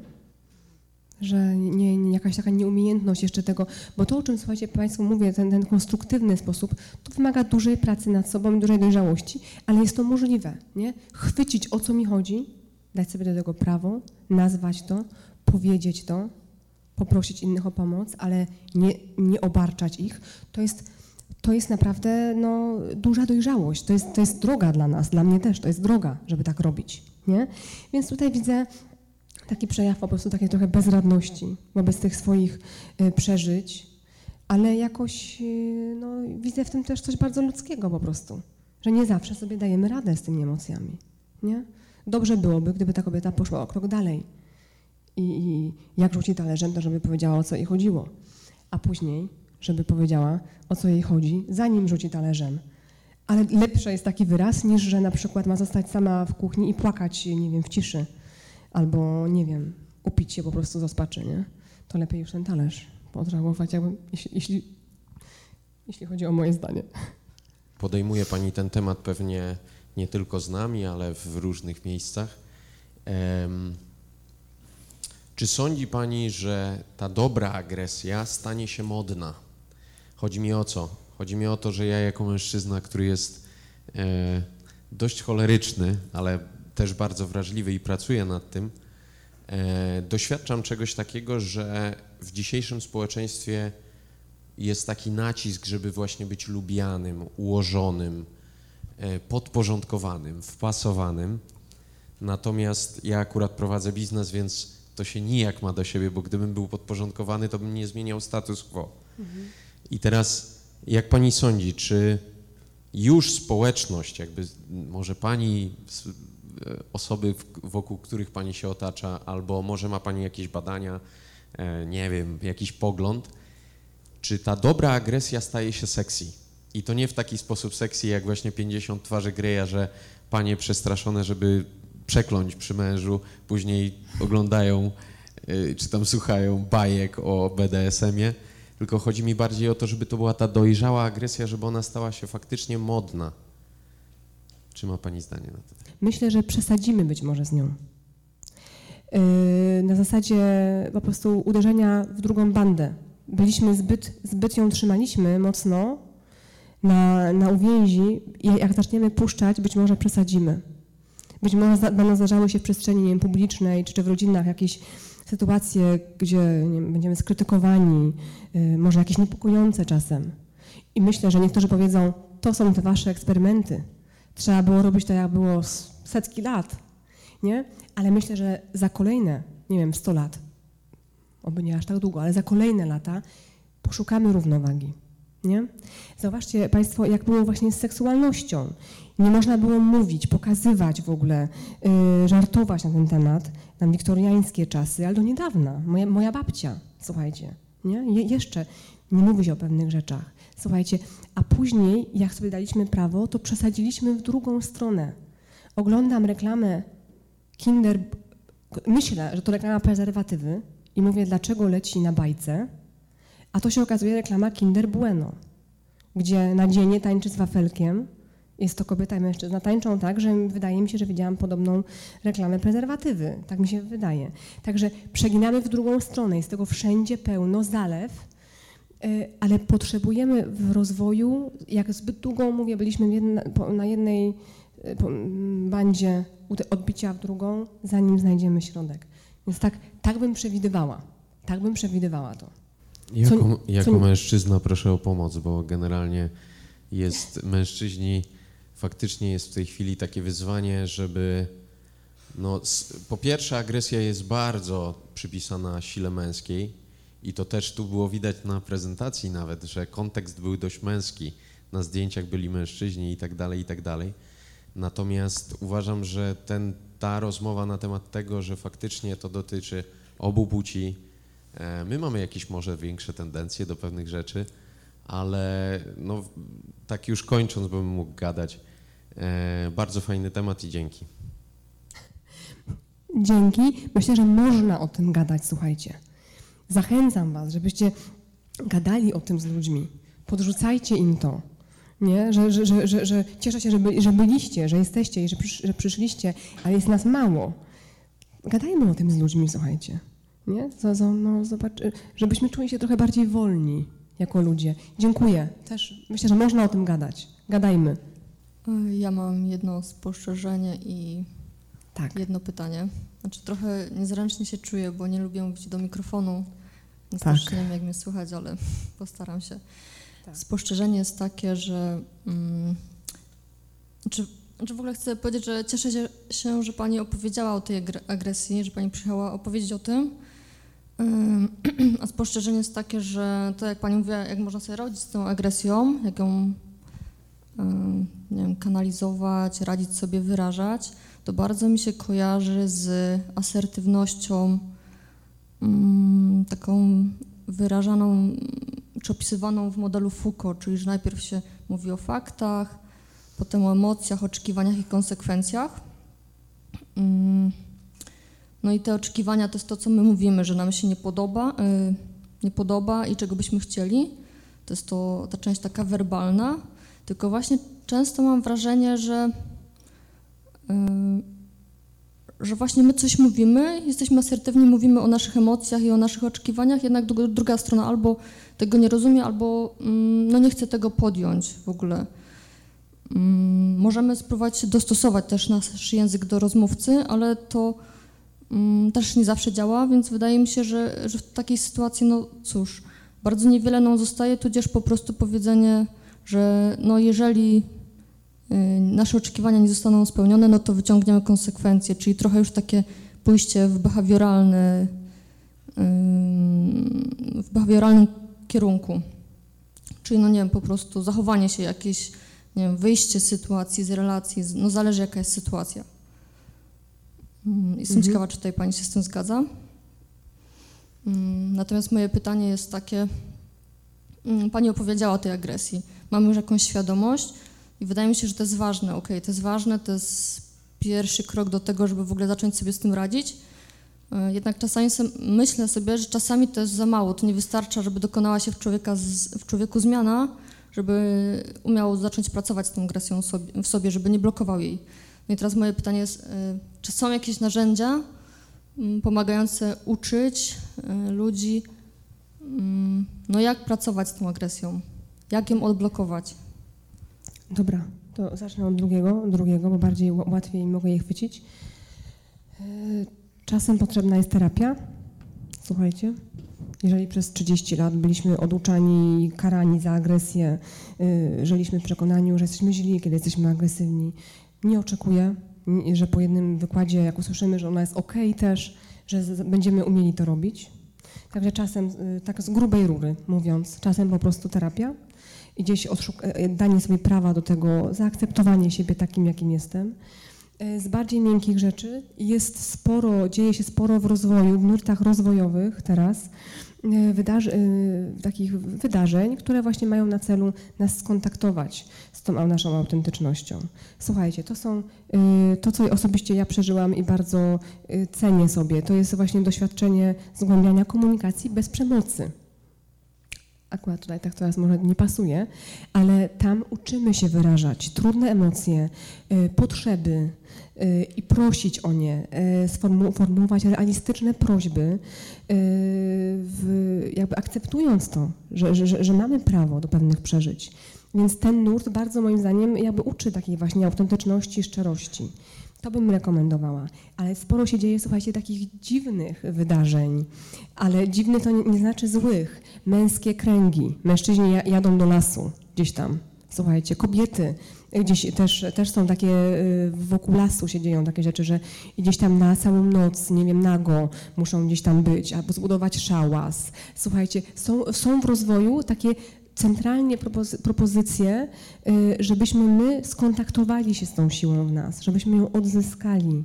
Że nie, nie, jakaś taka nieumiejętność jeszcze tego, bo to, o czym słuchajcie Państwu mówię, ten, ten konstruktywny sposób, to wymaga dużej pracy nad sobą i dużej dojrzałości, ale jest to możliwe, nie? Chwycić o co mi chodzi, dać sobie do tego prawo, nazwać to, powiedzieć to, poprosić innych o pomoc, ale nie, nie obarczać ich, to jest to jest naprawdę no, duża dojrzałość. To jest, to jest droga dla nas, dla mnie też, to jest droga, żeby tak robić. Nie? Więc tutaj widzę taki przejaw po prostu takiej trochę bezradności wobec tych swoich y, przeżyć, ale jakoś y, no, widzę w tym też coś bardzo ludzkiego po prostu, że nie zawsze sobie dajemy radę z tymi emocjami. Nie? Dobrze byłoby, gdyby ta kobieta poszła o krok dalej i, i jak rzuci talerzem, to żeby powiedziała, o co jej chodziło, a później żeby powiedziała, o co jej chodzi, zanim rzuci talerzem. Ale lepszy jest taki wyraz, niż że na przykład ma zostać sama w kuchni i płakać, nie wiem, w ciszy. Albo, nie wiem, upić się po prostu z rozpaczy, nie? To lepiej już ten talerz odreagować, jakby, jeśli, jeśli, jeśli chodzi o moje zdanie. Podejmuje Pani ten temat pewnie nie tylko z nami, ale w różnych miejscach. Em, czy sądzi Pani, że ta dobra agresja stanie się modna? Chodzi mi o co? Chodzi mi o to, że ja jako mężczyzna, który jest e, dość choleryczny, ale też bardzo wrażliwy i pracuję nad tym, e, doświadczam czegoś takiego, że w dzisiejszym społeczeństwie jest taki nacisk, żeby właśnie być lubianym, ułożonym, e, podporządkowanym, wpasowanym. Natomiast ja akurat prowadzę biznes, więc to się nijak ma do siebie, bo gdybym był podporządkowany, to bym nie zmieniał status quo. I teraz, jak pani sądzi, czy już społeczność, jakby może pani, e, osoby, wokół których pani się otacza, albo może ma pani jakieś badania, e, nie wiem, jakiś pogląd, czy ta dobra agresja staje się sexy? I to nie w taki sposób sexy, jak właśnie 50 twarzy Greya, że panie przestraszone, żeby przekląć przy mężu, później oglądają y, czy tam słuchają bajek o BDSM-ie, tylko chodzi mi bardziej o to, żeby to była ta dojrzała agresja, żeby ona stała się faktycznie modna. Czy ma Pani zdanie na to? Myślę, że przesadzimy być może z nią. Yy, na zasadzie po prostu uderzenia w drugą bandę. Byliśmy zbyt, zbyt ją trzymaliśmy mocno na, na uwięzi jak zaczniemy puszczać, być może przesadzimy. Być może będą zdarzały się w przestrzeni wiem, publicznej czy, czy w rodzinach jakieś sytuacje, gdzie wiem, będziemy skrytykowani, yy, może jakieś niepokojące czasem. I myślę, że niektórzy powiedzą, to są te wasze eksperymenty. Trzeba było robić to, jak było setki lat, nie? Ale myślę, że za kolejne, nie wiem, 100 lat, oby nie aż tak długo, ale za kolejne lata poszukamy równowagi, nie? Zauważcie Państwo, jak było właśnie z seksualnością. Nie można było mówić, pokazywać w ogóle, yy, żartować na ten temat, tam wiktoriańskie czasy, ale do niedawna. Moja, moja babcia, słuchajcie, nie? Je, jeszcze nie mówi się o pewnych rzeczach. Słuchajcie, a później, jak sobie daliśmy prawo, to przesadziliśmy w drugą stronę. Oglądam reklamę Kinder, myślę, że to reklama prezerwatywy i mówię, dlaczego leci na bajce, a to się okazuje reklama Kinder Bueno, gdzie na dzienie tańczy z wafelkiem, jest to kobieta i mężczyzna, tańczą tak, że wydaje mi się, że widziałam podobną reklamę prezerwatywy, tak mi się wydaje. Także przeginamy w drugą stronę, jest tego wszędzie pełno, zalew, E, ale potrzebujemy w rozwoju, jak zbyt długo, mówię, byliśmy na jednej e, bandzie odbicia w drugą, zanim znajdziemy środek. Więc tak, tak bym przewidywała. Tak bym przewidywała to. Jako, jako mężczyzna proszę o pomoc, bo generalnie jest mężczyźni, faktycznie jest w tej chwili takie wyzwanie, żeby no, po pierwsze agresja jest bardzo przypisana sile męskiej, i to też tu było widać na prezentacji nawet, że kontekst był dość męski. Na zdjęciach byli mężczyźni i tak dalej, i tak dalej. Natomiast uważam, że ten, ta rozmowa na temat tego, że faktycznie to dotyczy obu płci, my mamy jakieś może większe tendencje do pewnych rzeczy, ale no, tak już kończąc bym mógł gadać. E, bardzo fajny temat i dzięki. Dzięki. Myślę, że można o tym gadać, słuchajcie. Zachęcam Was, żebyście gadali o tym z ludźmi. Podrzucajcie im to. Nie? Że, że, że, że, że cieszę się, że, by, że byliście, że jesteście i że, przysz, że przyszliście, ale jest nas mało. Gadajmy o tym z ludźmi, słuchajcie. Nie? Co, co, no, zobacz, żebyśmy czuli się trochę bardziej wolni jako ludzie. Dziękuję. Też myślę, że można o tym gadać. Gadajmy. Ja mam jedno spostrzeżenie i tak. jedno pytanie. Znaczy trochę niezręcznie się czuję, bo nie lubię mówić do mikrofonu. Więc tak. też nie wiem, jak mnie słychać, ale postaram się. Tak. Spostrzeżenie jest takie, że... Mm, czy, czy w ogóle chcę powiedzieć, że cieszę się, że Pani opowiedziała o tej agresji, że Pani przyjechała opowiedzieć o tym. A spostrzeżenie jest takie, że to jak Pani mówiła, jak można sobie radzić z tą agresją, jak ją nie wiem, kanalizować, radzić sobie, wyrażać, to bardzo mi się kojarzy z asertywnością taką wyrażaną czy opisywaną w modelu Foucault, czyli że najpierw się mówi o faktach, potem o emocjach, oczekiwaniach i konsekwencjach. No i te oczekiwania to jest to, co my mówimy, że nam się nie podoba, y, nie podoba i czego byśmy chcieli. To jest to ta część taka werbalna, tylko właśnie często mam wrażenie, że że właśnie my coś mówimy, jesteśmy asertywni, mówimy o naszych emocjach i o naszych oczekiwaniach, jednak druga strona albo tego nie rozumie, albo mm, no nie chce tego podjąć w ogóle. Mm, możemy spróbować dostosować też nasz język do rozmówcy, ale to też nie zawsze działa, więc wydaje mi się, że, że w takiej sytuacji, no cóż, bardzo niewiele nam zostaje, tudzież po prostu powiedzenie, że no jeżeli Y, nasze oczekiwania nie zostaną spełnione, no to wyciągniemy konsekwencje, czyli trochę już takie pójście w behawioralny, w behawioralnym kierunku. Czyli, no nie wiem, po prostu zachowanie się jakieś, nie wiem, wyjście z sytuacji, z relacji, no zależy jaka jest sytuacja. Mm, jestem mhm. ciekawa, czy tutaj Pani się z tym zgadza. Mm, natomiast moje pytanie jest takie, mm, Pani opowiedziała o tej agresji. Mamy już jakąś świadomość, i wydaje mi się, że to jest ważne. Ok, to jest ważne, to jest pierwszy krok do tego, żeby w ogóle zacząć sobie z tym radzić. E, jednak czasami myślę sobie, że czasami to jest za mało. To nie wystarcza, żeby dokonała się w, człowieka, w człowieku zmiana, żeby umiał zacząć pracować z tą agresją w sobie, żeby nie blokował jej. No i teraz moje pytanie jest, y, czy są jakieś narzędzia mm, pomagające uczyć y, ludzi, mm, no jak pracować z tą agresją, jak ją odblokować? Dobra, to zacznę od drugiego, drugiego bo bardziej łatwiej mogę je chwycić. Y, czasem potrzebna jest terapia. Słuchajcie, jeżeli przez 30 lat byliśmy oduczani, karani za agresję, żyliśmy w przekonaniu, że jesteśmy źli, kiedy jesteśmy agresywni, nie oczekuję, że po jednym wykładzie, jak usłyszymy, że ona jest ok też, że będziemy umieli to robić. Także czasem, y, tak z grubej rury mówiąc, czasem po prostu terapia i gdzieś y, danie sobie prawa do tego, zaakceptowanie siebie takim, jakim jestem. Y, z bardziej miękkich rzeczy jest sporo, dzieje się sporo w rozwoju, w nurtach rozwojowych teraz, E, wydarzy, e, takich wydarzeń, które właśnie mają na celu nas skontaktować z tą naszą autentycznością. Słuchajcie, to są e, to, co osobiście ja przeżyłam i bardzo cenię sobie, to jest właśnie doświadczenie zgłębiania komunikacji bez przemocy. Akurat tutaj tak teraz może nie pasuje, ale tam uczymy się wyrażać trudne emocje, potrzeby, Y, i prosić o nie, y, sformułować realistyczne prośby, w, jakby akceptując to, że, że, że mamy prawo do pewnych przeżyć. Więc ten nurt bardzo moim zdaniem jakby uczy takiej właśnie autentyczności, szczerości. To bym rekomendowała. Ale sporo się dzieje, słuchajcie, takich dziwnych wydarzeń. Ale dziwny to nie, nie znaczy złych. Męskie kręgi. Mężczyźni jadą do lasu gdzieś tam. Słuchajcie, kobiety Gdzieś też, też są takie, y, wokół lasu się dzieją takie rzeczy, że gdzieś tam na całą noc, nie wiem, nago muszą gdzieś tam być, albo zbudować szałas. Słuchajcie, są, są w rozwoju takie centralnie propozycje, y, żebyśmy my skontaktowali się z tą siłą w nas, żebyśmy ją odzyskali.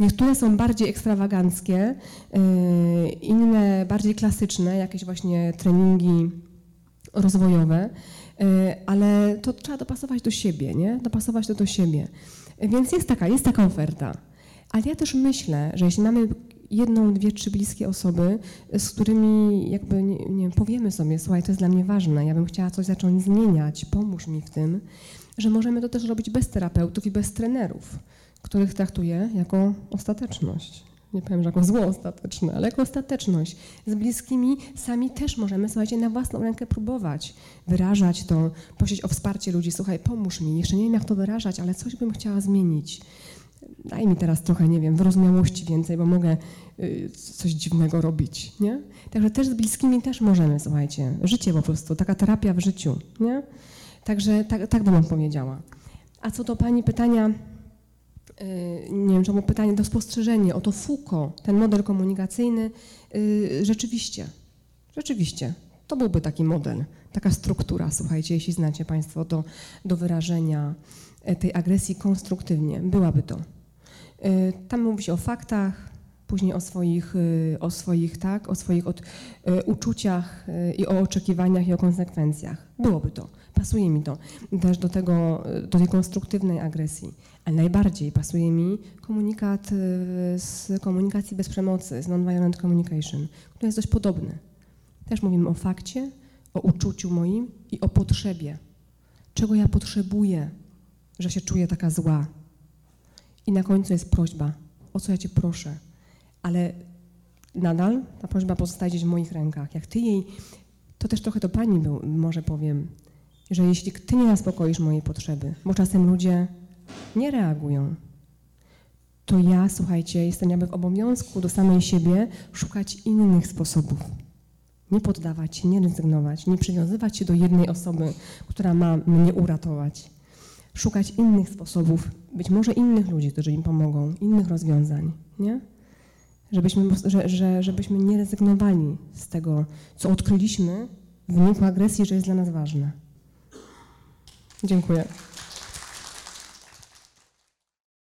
Niektóre są bardziej ekstrawaganckie, y, inne bardziej klasyczne, jakieś właśnie treningi rozwojowe. E, ale to trzeba dopasować do siebie, nie? Dopasować to do siebie. Więc jest taka, jest taka oferta. Ale ja też myślę, że jeśli mamy jedną, dwie, trzy bliskie osoby, z którymi jakby, nie, nie powiemy sobie, słuchaj, to jest dla mnie ważne, ja bym chciała coś zacząć zmieniać, pomóż mi w tym, że możemy to też robić bez terapeutów i bez trenerów, których traktuję jako ostateczność nie powiem, że jako zło ostateczne, ale jako ostateczność. Z bliskimi sami też możemy, słuchajcie, na własną rękę próbować wyrażać to, prosić o wsparcie ludzi. Słuchaj, pomóż mi, jeszcze nie wiem, jak to wyrażać, ale coś bym chciała zmienić. Daj mi teraz trochę, nie wiem, wyrozumiałości więcej, bo mogę y, coś dziwnego robić, nie? Także też z bliskimi też możemy, słuchajcie. Życie po prostu, taka terapia w życiu, nie? Także tak, tak bym odpowiedziała. A co do Pani pytania, Y, nie wiem, czemu pytanie, to spostrzeżenie, oto Foucault, ten model komunikacyjny, y, rzeczywiście, rzeczywiście, to byłby taki model, taka struktura, słuchajcie, jeśli znacie Państwo do, do wyrażenia tej agresji konstruktywnie, byłaby to. Y, tam mówi się o faktach, później o swoich, o swoich, tak, o swoich od, uczuciach i o oczekiwaniach i o konsekwencjach. Byłoby to. Pasuje mi to też do tego, do tej konstruktywnej agresji. Ale najbardziej pasuje mi komunikat y, z komunikacji bez przemocy, z non-violent communication, który jest dość podobny. Też mówimy o fakcie, o uczuciu moim i o potrzebie. Czego ja potrzebuję, że się czuję taka zła. I na końcu jest prośba, o co ja Cię proszę. Ale nadal ta prośba pozostaje gdzieś w moich rękach. Jak Ty jej, to też trochę do Pani był, może powiem, że jeśli Ty nie zaspokoisz mojej potrzeby, bo czasem ludzie nie reagują, to ja, słuchajcie, jestem jakby w obowiązku do samej siebie szukać innych sposobów. Nie poddawać się, nie rezygnować, nie przywiązywać się do jednej osoby, która ma mnie uratować. Szukać innych sposobów, być może innych ludzi, którzy im pomogą, innych rozwiązań, nie? Żebyśmy, że, że, żebyśmy nie rezygnowali z tego, co odkryliśmy w wyniku agresji, że jest dla nas ważne. Dziękuję.